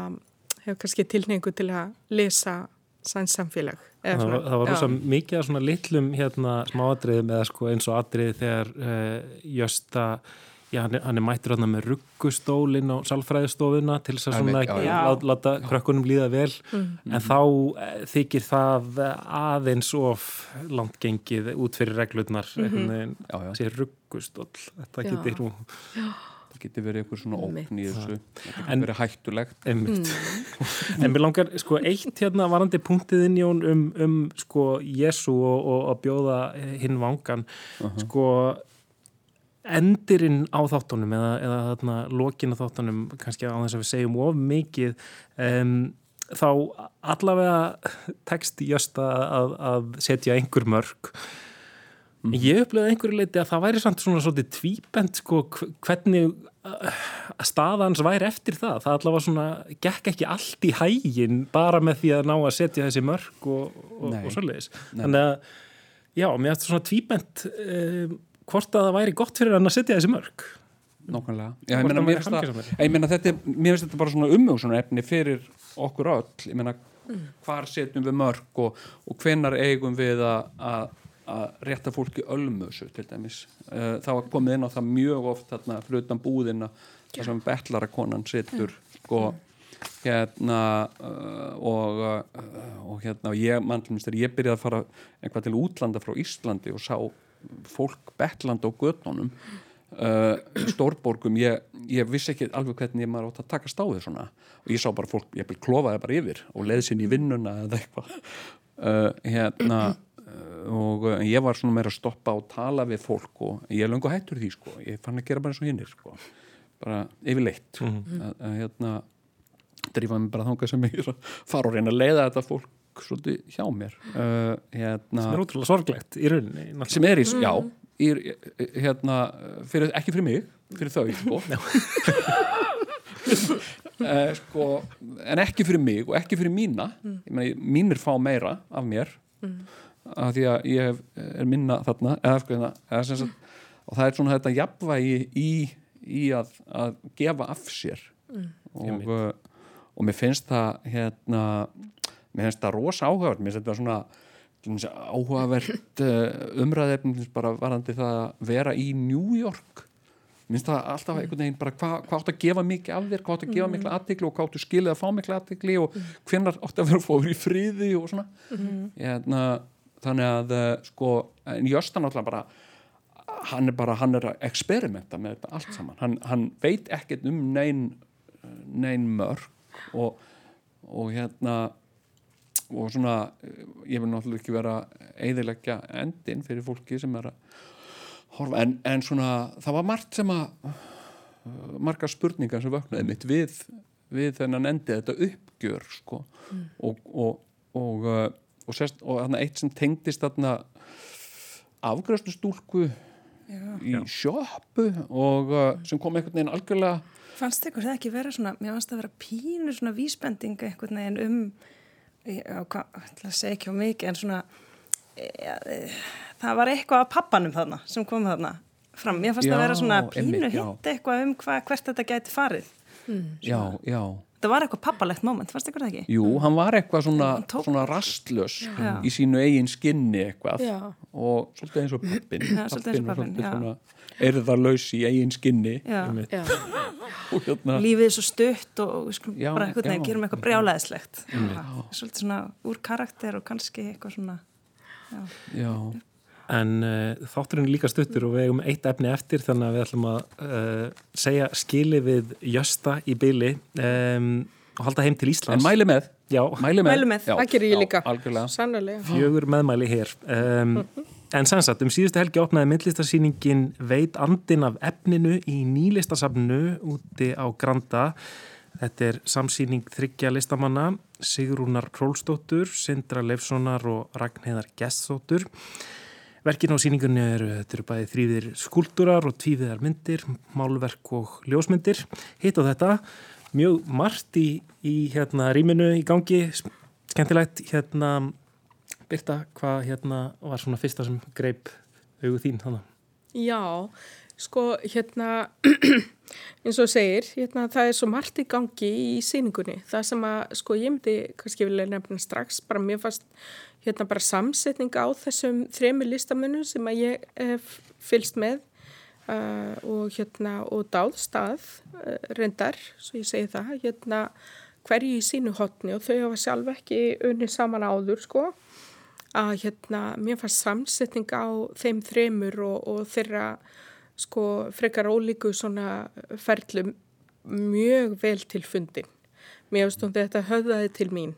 S3: hef kannski tilningu til að lesa sanns samfélag eða
S1: Það,
S3: svona,
S1: það var rosa mikið af svona litlum hérna, smáatriðum eða sko eins og atriði þegar uh, Jösta, já hann er, hann er mættur hérna með ruggustólinn á salfræðistofuna til þess að svona
S2: já,
S4: já.
S1: láta, láta krökkunum líða vel. En þá uh, þykir það aðeins of langt gengið út fyrir reglurnar. Mm -hmm. Þessi ruggustól þetta
S3: Já.
S1: getur nú
S2: það getur verið eitthvað svona ókn í þessu. Það getur
S1: En-
S2: verið hættulegt.
S1: Einmitt. En mér langar sko eitt hérna varandi punktið inn Jón um, um sko Jésu og, og að bjóða hinn vangan. Sko endirinn á þáttunum eða, eða þarna lokin á þáttunum kannski á þess að við segjum of mikið um, þá allavega tekst Jösta að, að setja einhver mörg
S2: Mhm.
S1: Ég upplöði einhverju leiti að það væri samt svona svolítið tvíbent sko hv- hvernig uh, staðans væri eftir það. Það allavega svona gekk ekki allt í hægin bara með því að ná að setja þessi mörg og, og, og.
S2: Nei.
S1: Þannig að já, mér eftir svona tvíbent um, hvort að það væri gott fyrir hann að setja þessi mörg.
S2: Nákvæmlega. Já, ég meina, mér
S1: hamingjusamari.
S2: ég meina, þetta, er- mér finnst þetta bara svona umhugsunar efni fyrir okkur öll. Ég meina, hvar setjum við mörg og, og hvenar eigum við að- að að rétta fólki ölmusu til dæmis. Eh, Það var komið inn á það mjög oft þarna fyrir utan búðina þar sem betlarakonan situr sko hérna uh, og, uh, og hérna og ég, mann ég byrjaði að fara eitthvað til útlanda frá Íslandi og sá fólk betlanda á göttunum uh, stórborgum ég, ég vissi ekki alveg hvernig maður átt að taka stáðið svona. Og ég sá bara fólk, ég klofaði bara yfir og leði sinni í vinnuna eða eitthvað. Uh, hérna uh, og uh, ég var svona meira að stoppa og tala við fólk og ég er og hættur því sko. Ég fann að gera bara eins og hinnir sko. Bara yfirleitt. Mm -hmm. að, að hérna drífa mig bara þangað sem ég fara og reyna að leiða þetta fólk svolítið hjá mér uh, hérna,
S1: sem er útrúlega sorglegt í rauninni
S2: sem er í, mm. já í, hérna, fyrir, ekki fyrir mig fyrir þau sko eh, sko, en ekki fyrir mig og ekki fyrir mína mm. meni, mínir fá meira af mér mm. af því að ég hef, er minna þarna eða, sko, eða, sagt, og það er svona þetta jafnvægi í, í að, að gefa af sér mm. og, uh, og mér finnst það hérna, mér finnst það rosa áhugavert. Mér finnst þetta svona áhugavert uh, umræðefn bara varandi það að vera í New York. Minnst það alltaf einhvern veginn bara hvað hva átt að gefa mikið af þér, hvað átt að gefa miklu aðtikli og hvað átt að skilja að fá miklu aðtikli og hvernar átt að vera fóður í fríði og svona. Eðna, þannig að eh, sko, en Jöstan alltaf bara hann er bara, hann er að experimenta með þetta allt saman, hann, hann veit ekkert um neyn neyn mörg og, og hérna og svona, ég vil náttúrulega ekki vera eðilegja endin fyrir fólki sem er að horfa, en, en svona það var margt sem að uh, margar spurningar sem vöknuði mitt við, við þennan endið þetta uppgjör sko. Mm. og og, og, uh, og, sérst, og þarna eitt sem tengdist stúlku í sjöpu og uh, sem kom einhvern veginn algjörlega
S4: Fannst ykkur það ekki vera svona, mér fannst það vera pínur svona vísbending einhvern veginn um það segi ekki á mikið en svona ja, það var eitthvað af pappanum þarna sem kom þarna fram. Mér fannst já, að vera svona pínu hitt eitthvað um hva, hvert þetta gæti farið.
S2: Mm. Já, já.
S4: Það var eitthvað pappalegt moment, ykkur það ekki?
S2: Jú, hann var eitthvað svona, svona rastlös já. í sínu eigin skinni eitthvað já. og svolítið eins og pappin.
S4: Já, svolítið eins og pappin, já.
S2: Erðarlaus í eigin skinni.
S4: Hérna... Lífið er svo stutt og við skulum bara eitthvað nefn, gerum eitthvað brjálæðislegt. Svolítið svona úr karakter og kannski eitthvað svona
S2: Já.
S1: En uh, þátturinn er líka stuttur og við hefum eitt efni eftir þannig að við ætlum að uh, segja skili við Jösta í byli um, og halda heim til Íslands.
S2: En mæli með.
S1: Já.
S4: Mæli með. Mæli með. Það gerir ég líka.
S2: Algjörlega.
S4: Sannlega.
S1: Fjögur meðmæli hér. Um, en sannsagt, um síðustu helgi opnaði myndlistarsýningin Veit andin af efninu í nýlistasafnu úti á Granda. Þetta er samsýning þryggja listamanna, Sigrúnar Królstóttur, Sindra Leifssonar og Ragnheðar Geststóttur. Verkin á síningunni eru, eru bæði þrýðir skúldurar og tvíðiðar myndir, málverk og ljósmyndir. Hitt á þetta, mjög margt í, í hérna, rýminu í gangi, skemmtilegt. Hérna, Birta, hvað hérna, var svona fyrsta sem greip auðu þín? Hana?
S3: Já, Sko, hérna, eins og segir, hérna, það er svo margt í gangi í síningunni. Það sem að, sko, ég myndi kannski vilja nefna strax, bara mér fannst, hérna, bara samsetning á þessum þremi listamönnum sem að ég hef fylst með uh, og, hérna, og dáðstað uh, reyndar, svo ég segi það, hérna, hverju í sínu hotni og þau hafa sjálf ekki unni saman áður, sko, að, hérna, mér fannst samsetning á þeim þremur og, og þeirra sko frekar ólíku svona ferlum mjög vel til fundin. Mér finnst hún þetta höfðaði til mín.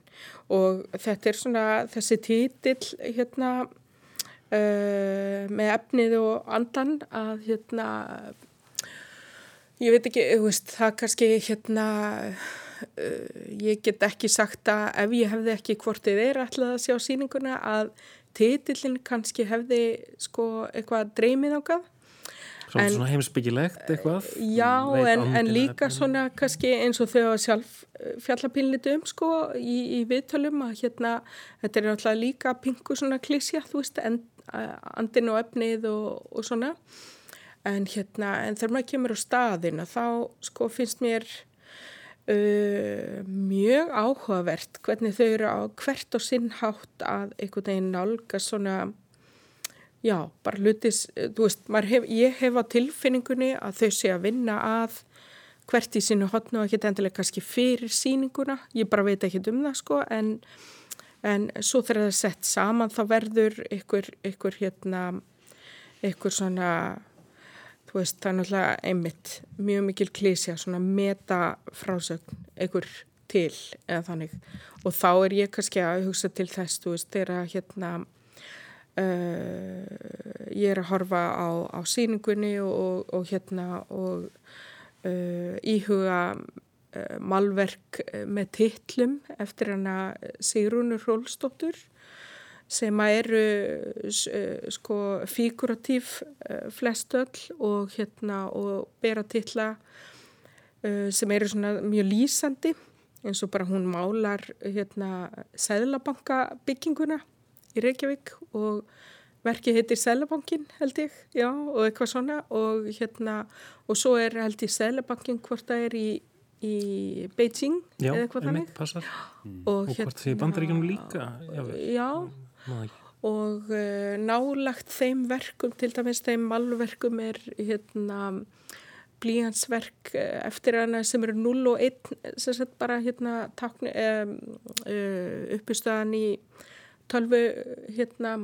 S3: Og þetta er svona þessi títill hérna uh, með efnið og andan að hérna ég veit ekki, veist, það kannski hérna uh, ég get ekki sagt að ef ég hefði ekki hvort þið er alltaf að sjá síninguna að títillin kannski hefði sko eitthvað dreymið ákvað
S1: Svona, svona heimsbyggilegt eitthvað?
S3: Já, en, en líka svona kannski eins og þau hafa sjálf eh, fjallapinlitu um sko í, í viðtölum að hérna, þetta er náttúrulega líka pingu svona klísja, þú veist, en, andin og efnið og, og svona. En hérna, en þegar maður kemur á staðina þá sko finnst mér uh, mjög áhugavert hvernig þau eru á hvert og sinnhátt að einhvern veginn nálga svona já, bara hlutis, þú veist, hef, ég hef á tilfinningunni að þau sé að vinna að hvert í sínu hotnu og ekki endilega kannski fyrir síninguna, ég bara veit ekki um það sko, en, en svo þegar það er sett saman þá verður ykkur, ykkur hérna, ykkur svona, þú veist, það er náttúrulega einmitt, mjög mikil klísja, svona meta frásögn, ykkur til eða þannig. Og þá er ég kannski að hugsa til þess, þú veist, þegar hérna uh, ég er að horfa á, á síningunni og, og hérna og uh, íhuga uh, malverk með tittlum eftir hana Sigrúnur Rólstóttur sem að eru sko figuratív flestöll og hérna og bera titla sem eru svona mjög lýsandi eins og bara hún málar hérna Sæðlabanka bygginguna í Reykjavík og verkið heitir Sæðlabankin held ég, já, og eitthvað svona og hérna, og svo er held ég Sæðlabankin hvort það er í, í Beijing
S1: já,
S3: eða eitthvað þannig.
S1: Passar.
S3: Og,
S1: og hérna, hvort þið bandaríkjum líka.
S3: Já, já og uh, nálagt þeim verkum, til dæmis þeim malverkum er hérna blíhansverk eftir hana sem eru 0 og 1 sem sett bara hérna takni, um, uh, uppistöðan í tölvu hérna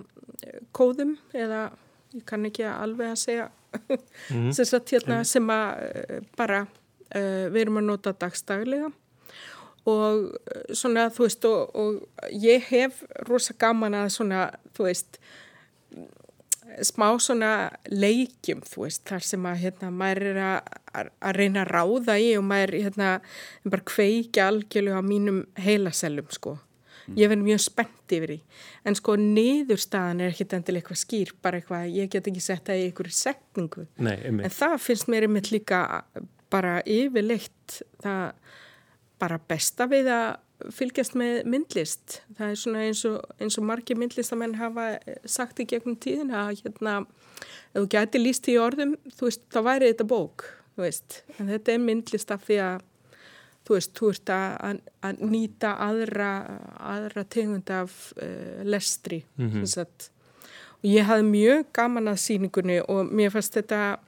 S3: kóðum eða ég kann ekki alveg að segja mm. sem sagt hérna sem að bara uh, við erum að nota dagstaglega og svona þú veist og, og ég hef rosa gaman að svona þú veist smá svona leikjum þú veist þar sem að hérna maður er að, að reyna að ráða í og maður hérna bara kveikja algjörlega á mínum heilasellum sko. Ég verði mjög spennt yfir því en sko niðurstaðan er ekkit endilega eitthvað skýr bara eitthvað, ég get ekki sett það í einhverju setningu
S1: Nei,
S3: en það finnst mér einmitt líka bara yfirleitt það bara besta við að fylgjast með myndlist. Það er svona eins og, eins og margir myndlistamenn hafa sagt í gegnum tíðin að hérna, ef þú gæti líst í orðum, þú veist, þá væri þetta bók, þú veist. En þetta er myndlist af því að, þú veist, þú ert að, að nýta aðra, aðra tegund af uh, lestri, mm -hmm. Og ég hafði mjög gaman að síningunni og mér fannst þetta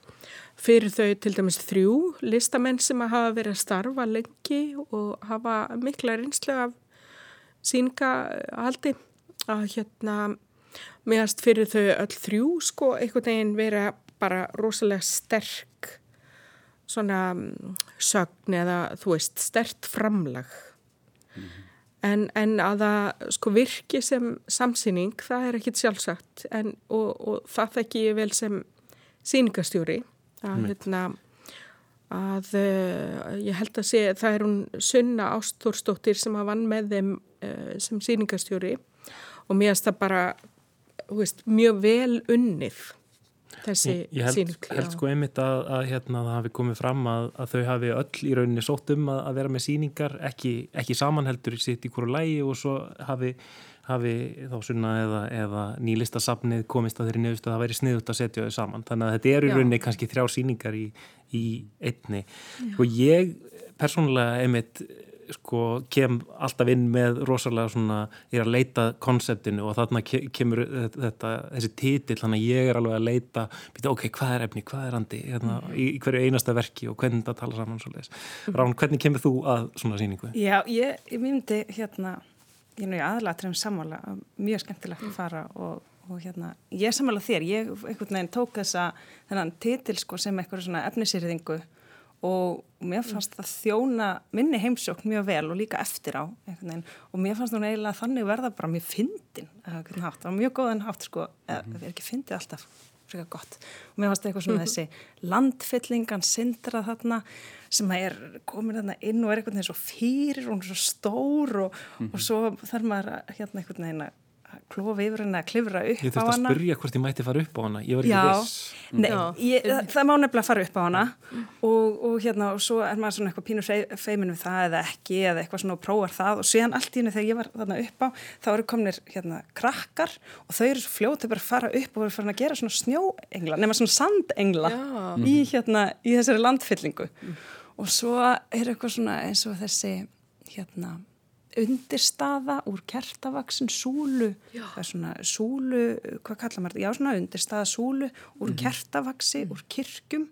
S3: fyrir þau til dæmis þrjú listamenn sem að hafa verið að starfa lengi og hafa mikla reynslu af síningahaldi að hérna meðast fyrir þau öll þrjú sko einhvern veginn vera bara rosalega sterk svona mm, sögn eða þú veist stert framlag. Mm -hmm. en, en að það sko virki sem samsýning það er ekkit sjálfsagt. En, og, og það þekki ég vel sem síningastjóri að, hérna, að uh, ég held að sé það er hún Sunna Ástórsdóttir sem að vann með þeim uh, sem síningastjóri og mér finnst það bara veist, mjög vel unnið þessi
S1: síning. Ég held, held sko einmitt að, að hérna, það hafi komið fram að, að þau hafi öll í rauninni sótt um að, að vera með síningar, ekki, ekki samanheldur sitt í hverju lægi og svo hafi hafi þá sunna eða, eða nýlistasafnið komist að þeirri nefnstu að það væri sniðut að setja þau saman. Þannig að þetta eru í rauninni kannski þrjá síningar í, í einni. Já. Og ég persónulega einmitt sko kem alltaf inn með rosalega svona, ég er að leita konseptinu og þarna kemur þetta, þessi títill, þannig að ég er alveg að leita býta, ok, hvað er efni, hvað er andi hérna, mm. í, í hverju einasta verki og hvernig þetta tala saman svo leiðis. Mm. Rán, hvernig kemur þú að svona síningu?
S4: Já, ég, ég myndi hérna ég nú í aðlatrum sammála mjög skemmtilegt að fara og, og hérna, ég sammála þér ég einhvern veginn tók þessa þennan titil sko sem eitthvað svona efnisýrðingu og mér fannst það þjóna minni heimsókn mjög vel og líka eftir á og mér fannst það eiginlega þannig verða bara mjög fyndin það var mjög góðan hátt sko, -hmm. við erum ekki fyndið alltaf frekar gott og mér fannst eitthvað svona -hmm. þessi landfyllingan syndra þarna sem er komin þarna inn og er eitthvað svo fyrir og svo stór og, og svo þarf maður hérna eitthvað neina klofa yfir henni að klifra upp á hana
S1: Ég þurfti að spyrja hvort ég mætti fara upp á hana. Ég var ekki viss.
S4: Nei, ég, það, það má nefnilega fara upp á hana. Og, og hérna og svo er maður svona eitthvað pínur feiminn við það eða ekki eða eitthvað svona og prófar það. Og síðan allt í henni þegar ég var þarna upp á þá eru kominir hérna krakkar og þau eru svo fljótið bara að fara upp og eru farin að gera svona snjóengla nema svona sandengla í hérna í þessari landfyllingu. Mm. og svo er eitthvað svona eins og þessi hérna undirstaða úr kertavaksin súlu, já. það er svona súlu, hvað kallar maður þetta, já svona undirstaða súlu úr mm kertavaksi, mm. úr kirkjum,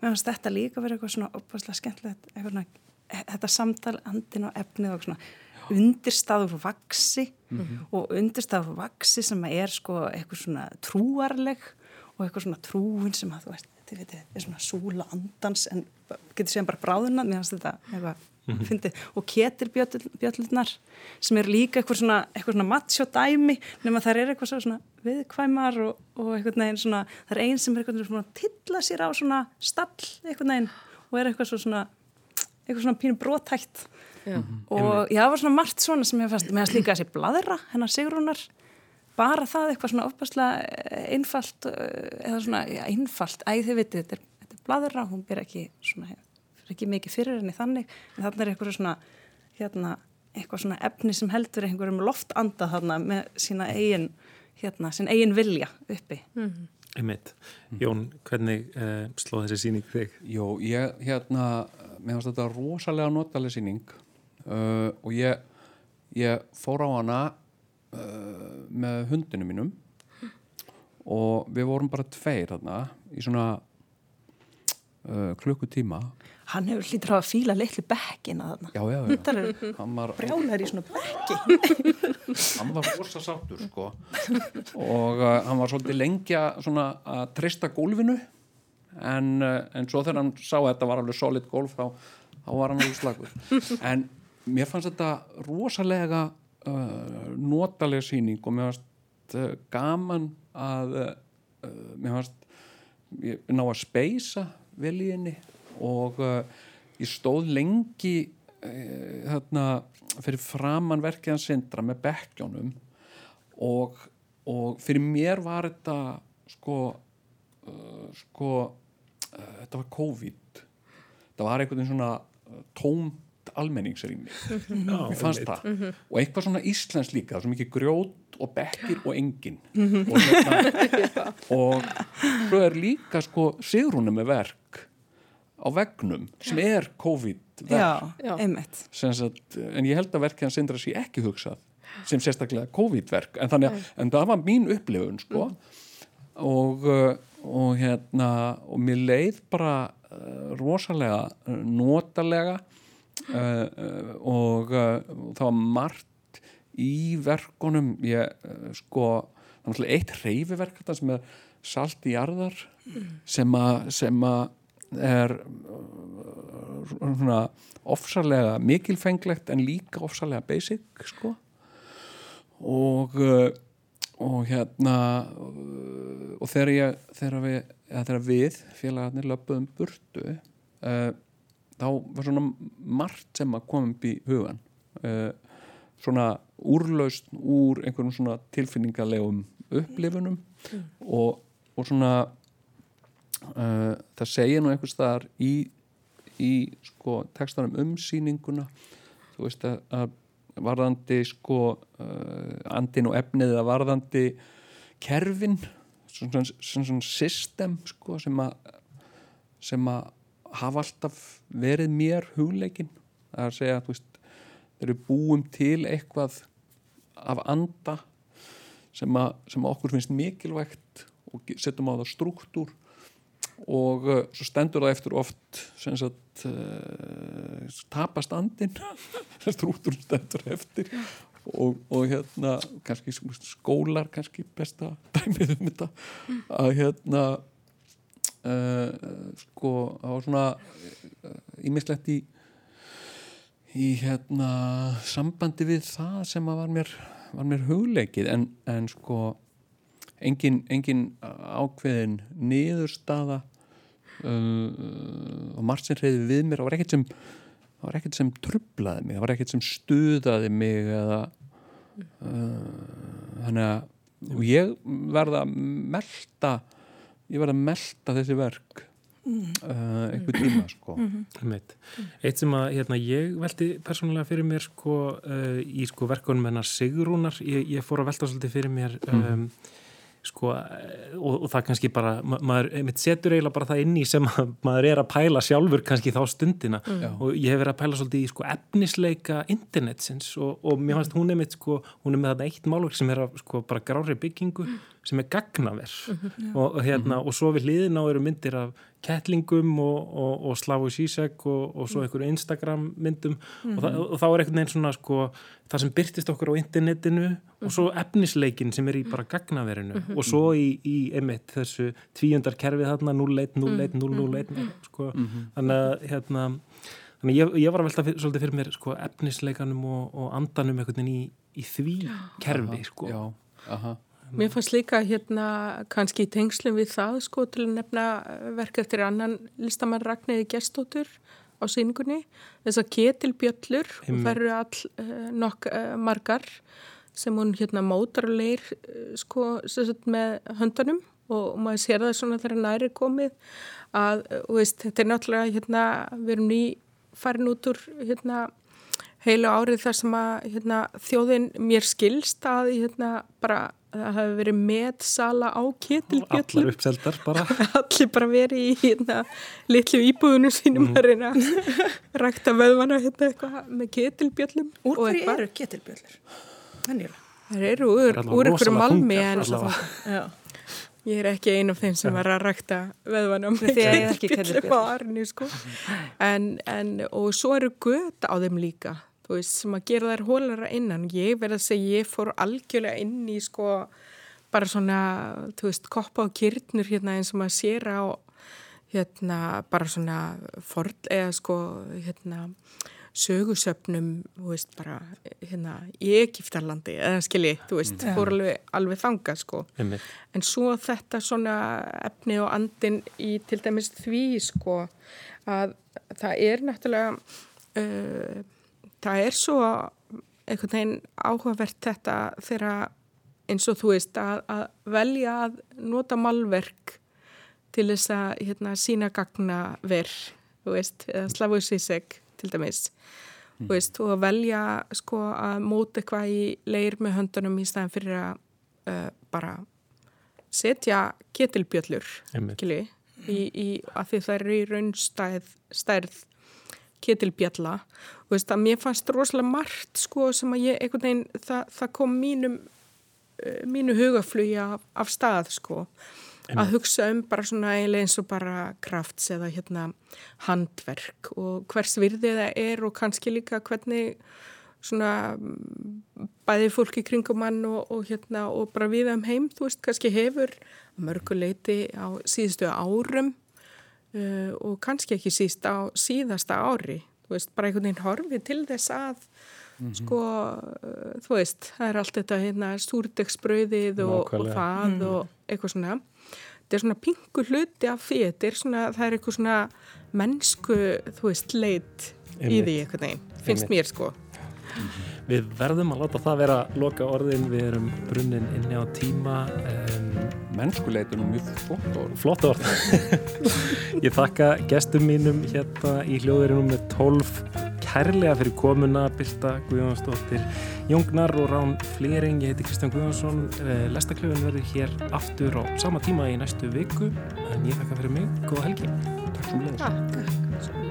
S4: mér finnst þetta líka verið eitthvað svona opaslega skemmtilegt, eitthvað, þetta samtal, andin og efnið og svona undirstaður vaksi mm -hmm. og undirstaður vaksi sem er sko eitthvað svona trúarleg og eitthvað svona trúin sem að þú veist, veitir, er svona súla andans en getur séðan bara bráðuna mér finnst þetta eitthvað mm -hmm. fyndið og ketir bjöllurnar sem er líka eitthvað svona, svona matsjó dæmi nema þær er eitthvað svona viðkvæmar og, og eitthvað neginn svona það er einn sem er eitthvað svona tilla sér á svona stall eitthvað neginn og er eitthvað svona eitthvað svona pínu brótætt Já. og já, það var svona margt svona sem ég fannst, mér fannst líka þessi bladra hennar Sigrúnar bara það eitthvað svona uppaslega eh, einfalt eh, eða svona, já, einfalt æð þið vitið, þetta er, þetta er bladra hún ber ekki svona, ekki mikið fyrir henni þannig, en þannig er eitthvað svona hérna, eitthvað svona efni sem heldur einhverjum loftanda þarna með sína eigin, hérna, sín eigin vilja uppi mm -hmm.
S1: Einmitt. Jón, hvernig uh, slóð þessi síning þig?
S2: Jó, ég, hérna, mér finnst þetta rosalega notalega síning uh, og ég, ég fór á hana uh, með hundinu mínum og við vorum bara tveir þarna í svona uh, klukkutíma
S4: Hann hefur hlýttur á að fíla litlu bekkina þarna.
S2: Já, já, já.
S4: Það er brjálar í svona bekki.
S2: Hann var rosa sáttur sko. Og uh, hann var svolítið lengja svona að trista gólfinu. En, uh, en svo þegar hann sá að þetta var alveg solid gólf þá, þá var hann alveg slagur en mér fannst þetta rosalega uh, notalega síning og mér fannst uh, gaman að uh, mér fannst ná að speisa vel í henni og uh, ég stóð lengi uh, þarna fyrir framann verkið hans sindra með bekkjónum og, og fyrir mér var þetta sko uh, sko þetta var COVID. Þetta var einhvern svona tóm almenningsrými. Mér fannst það. Mm -hmm. og eitthvað svona Íslands líka svo mikið grjót og bekkir og engin mm -hmm. og, hérna, og svo er líka sko sigrunum með verk á vegnum sem er COVID-verk en ég held að verkið hans sindra sér ekki hugsað sem sérstaklega COVID-verk en, en það var mín upplifun sko. Mm. og, uh, og hérna og mér leið bara uh, rosalega uh, notalega uh, uh, og uh, það var margt í verkonum ég sko eitt reyfiverk sem er salt í jarðar sem að sem að er svona ofsalega mikilfenglegt en líka ofsalega basic sko og og hérna og þegar ég þegar við, þegar við félagarnir löpuðum burtu uh, þá var svona margt sem að koma upp í hugan uh, svona úrlaust úr einhverjum svona tilfinningarlegum upplifunum mm. og, og svona uh, það segja nú einhvers staðar í, í sko textanum umsýninguna þú veist að, að varðandi sko uh, andin og efnið að varðandi kerfin svona, svona, system sko sem að sem að hafa alltaf verið mér hugleikin. Það er að segja að þeir eru búum til eitthvað af anda sem, að, sem að okkur finnst mikilvægt og setjum á það struktúr og uh, svo stendur það eftir oft sem sagt uh, tapast andin struktúr stendur eftir. Og, og hérna kannski skólar kannski besta dæmið um þetta. Að hérna uh, sko var svona ímislegt eh, í í hérna sambandi við það sem var mér, var mér hugleikið. En, en sko engin, engin ákveðin niðurstaða uh, og margt sem reyði við mér það var ekkert sem það var ekkert sem trublaði mig það var ekkert sem stuðaði mig eða uh, þannig að og ég verða að melda ég verði að melda þessi verk mm. uh, einhver tíma sko mm
S1: -hmm. Eitt sem að hérna, ég veldi persónulega fyrir mér sko uh, í sko verkunum hennar Sigrúnar ég, ég fór að velta svolítið fyrir mér mhm. um, sko og, og það kannski bara, ma maður setur eiginlega bara það inn í sem maður er að pæla sjálfur kannski þá stundina. Mm. og ég hef verið að pæla svolítið í sko efnisleika internetsins og, og mér finnst hún er mitt sko, hún er með þetta eitt málverk sem er að sko bara grári byggingu sem er gagnaver. Mm -hmm. og, hérna, og svo við hliðin á eru myndir af kettlingum og, og, og Slavu Zizek og svo einhverju Instagram myndum. Mm -hmm. það, og þá er einhvern veginn svona sko, það sem byrtist okkur á internetinu og svo efnisleikin sem er í bara gagnaverinu. Og svo í, í einmitt þessu tvíundarkerfið þarna 0-1, 0-1, 0-0-1 sko, þannig að hérna Þannig ég, ég var að velta fyrir, svolítið fyrir mér sko, efnisleikanum og, og andanum í, í því kerfi sko.
S2: Já, aha.
S3: Mér fannst líka hérna kannski í tengslum við það sko til að nefna verk eftir annan listamann Ragnæði Gestóttur á síningunni. Þess að ketilbjöllur og það eru all uh, nokk uh, margar sem hún hérna mótar og leir sko með höndanum og maður sér það svona þegar næri komið að, veist, þetta er náttúrulega hérna, við erum ný farin út úr hérna heilu árið þar sem að hérna, þjóðin mér skilst að hérna, bara, það hefur verið meðsala á ketilbjöllum.
S1: Allar uppseldar bara.
S3: Allir bara verið í hérna, litlu íbúðunum sínum mm. að reyna rækta vöðvana hérna, eitthvað, með ketilbjöllum.
S4: Úr hverju eru ketilbjöllur? Þannig
S3: að það eru úr, úr einhverju malmi en ég er ekki einn af þeim sem var að rækta vöðvana með ketilbjöllum á arni sko. en, en, og svo eru göta á þeim líka þú veist, sem að gera þær hólara innan. Ég verði að segja, ég fór algjörlega inn í sko bara svona, þú veist, koppa og kyrtnur hérna eins og maður sér á hérna bara svona ford, eða sko hérna sögusöpnum, þú veist, bara hérna í Egiptarlandi, eða skilji, þú veist, mm. fór alveg, alveg þanga sko. Mm. En svo þetta svona efni og andin í til dæmis því sko að það er náttúrulega uh, það er svo einhvern veginn áhugavert þetta þegar eins og þú veist að, að velja að nota malverk til þess að hérna, sína gagna verð, þú veist, eða slafuð síseg til dæmis, mm. veist, og velja sko að móta eitthvað í leir með höndunum í staðan fyrir að uh, bara setja ketilbjöllur, í, í, að því það eru í raunstærð stærð ketilbjalla. Og veist mér fannst rosalega margt sko sem að ég veginn það, það kom mínum uh, mínu hugaflugi af, stað sko. Að hugsa um bara svona eins og bara krafts eða hérna handverk og hvers virðið það er og kannski líka hvernig svona bæði fólki kringum mann og, og hérna og bara við um heim, þú veist, kannski hefur mörguleiti á síðustu árum uh, og kannski ekki síst á síðasta ári. Þú veist, bara einhvern veginn horfi til þess að mm -hmm. sko, uh, þú veist, það er allt þetta hérna súrdegsbröðið og, og það mm. og eitthvað svona. Þetta er svona pingu hluti af því. Þetta er svona, það er eitthvað svona mennsku, þú veist, leit í því eitthvað neginn, finnst mér sko.
S1: Mm -hmm. Við verðum að láta það vera loka orðin, við erum brunnin inni á tíma. Um,
S2: mennskuleitunum mjög flott orð.
S1: Flott orð. Ég þakka gestum mínum hérna í hljóðurinnum með 12 kærlega fyrir komuna Bilta Guðjónsdóttir Jóngnar og Rán Flering ég heiti Kristján Guðjónsson. Eh, Lestaklöfun verður hér aftur á sama tíma í næstu viku. En ég þakka fyrir mig, góða helgi.
S2: Takk svo mjög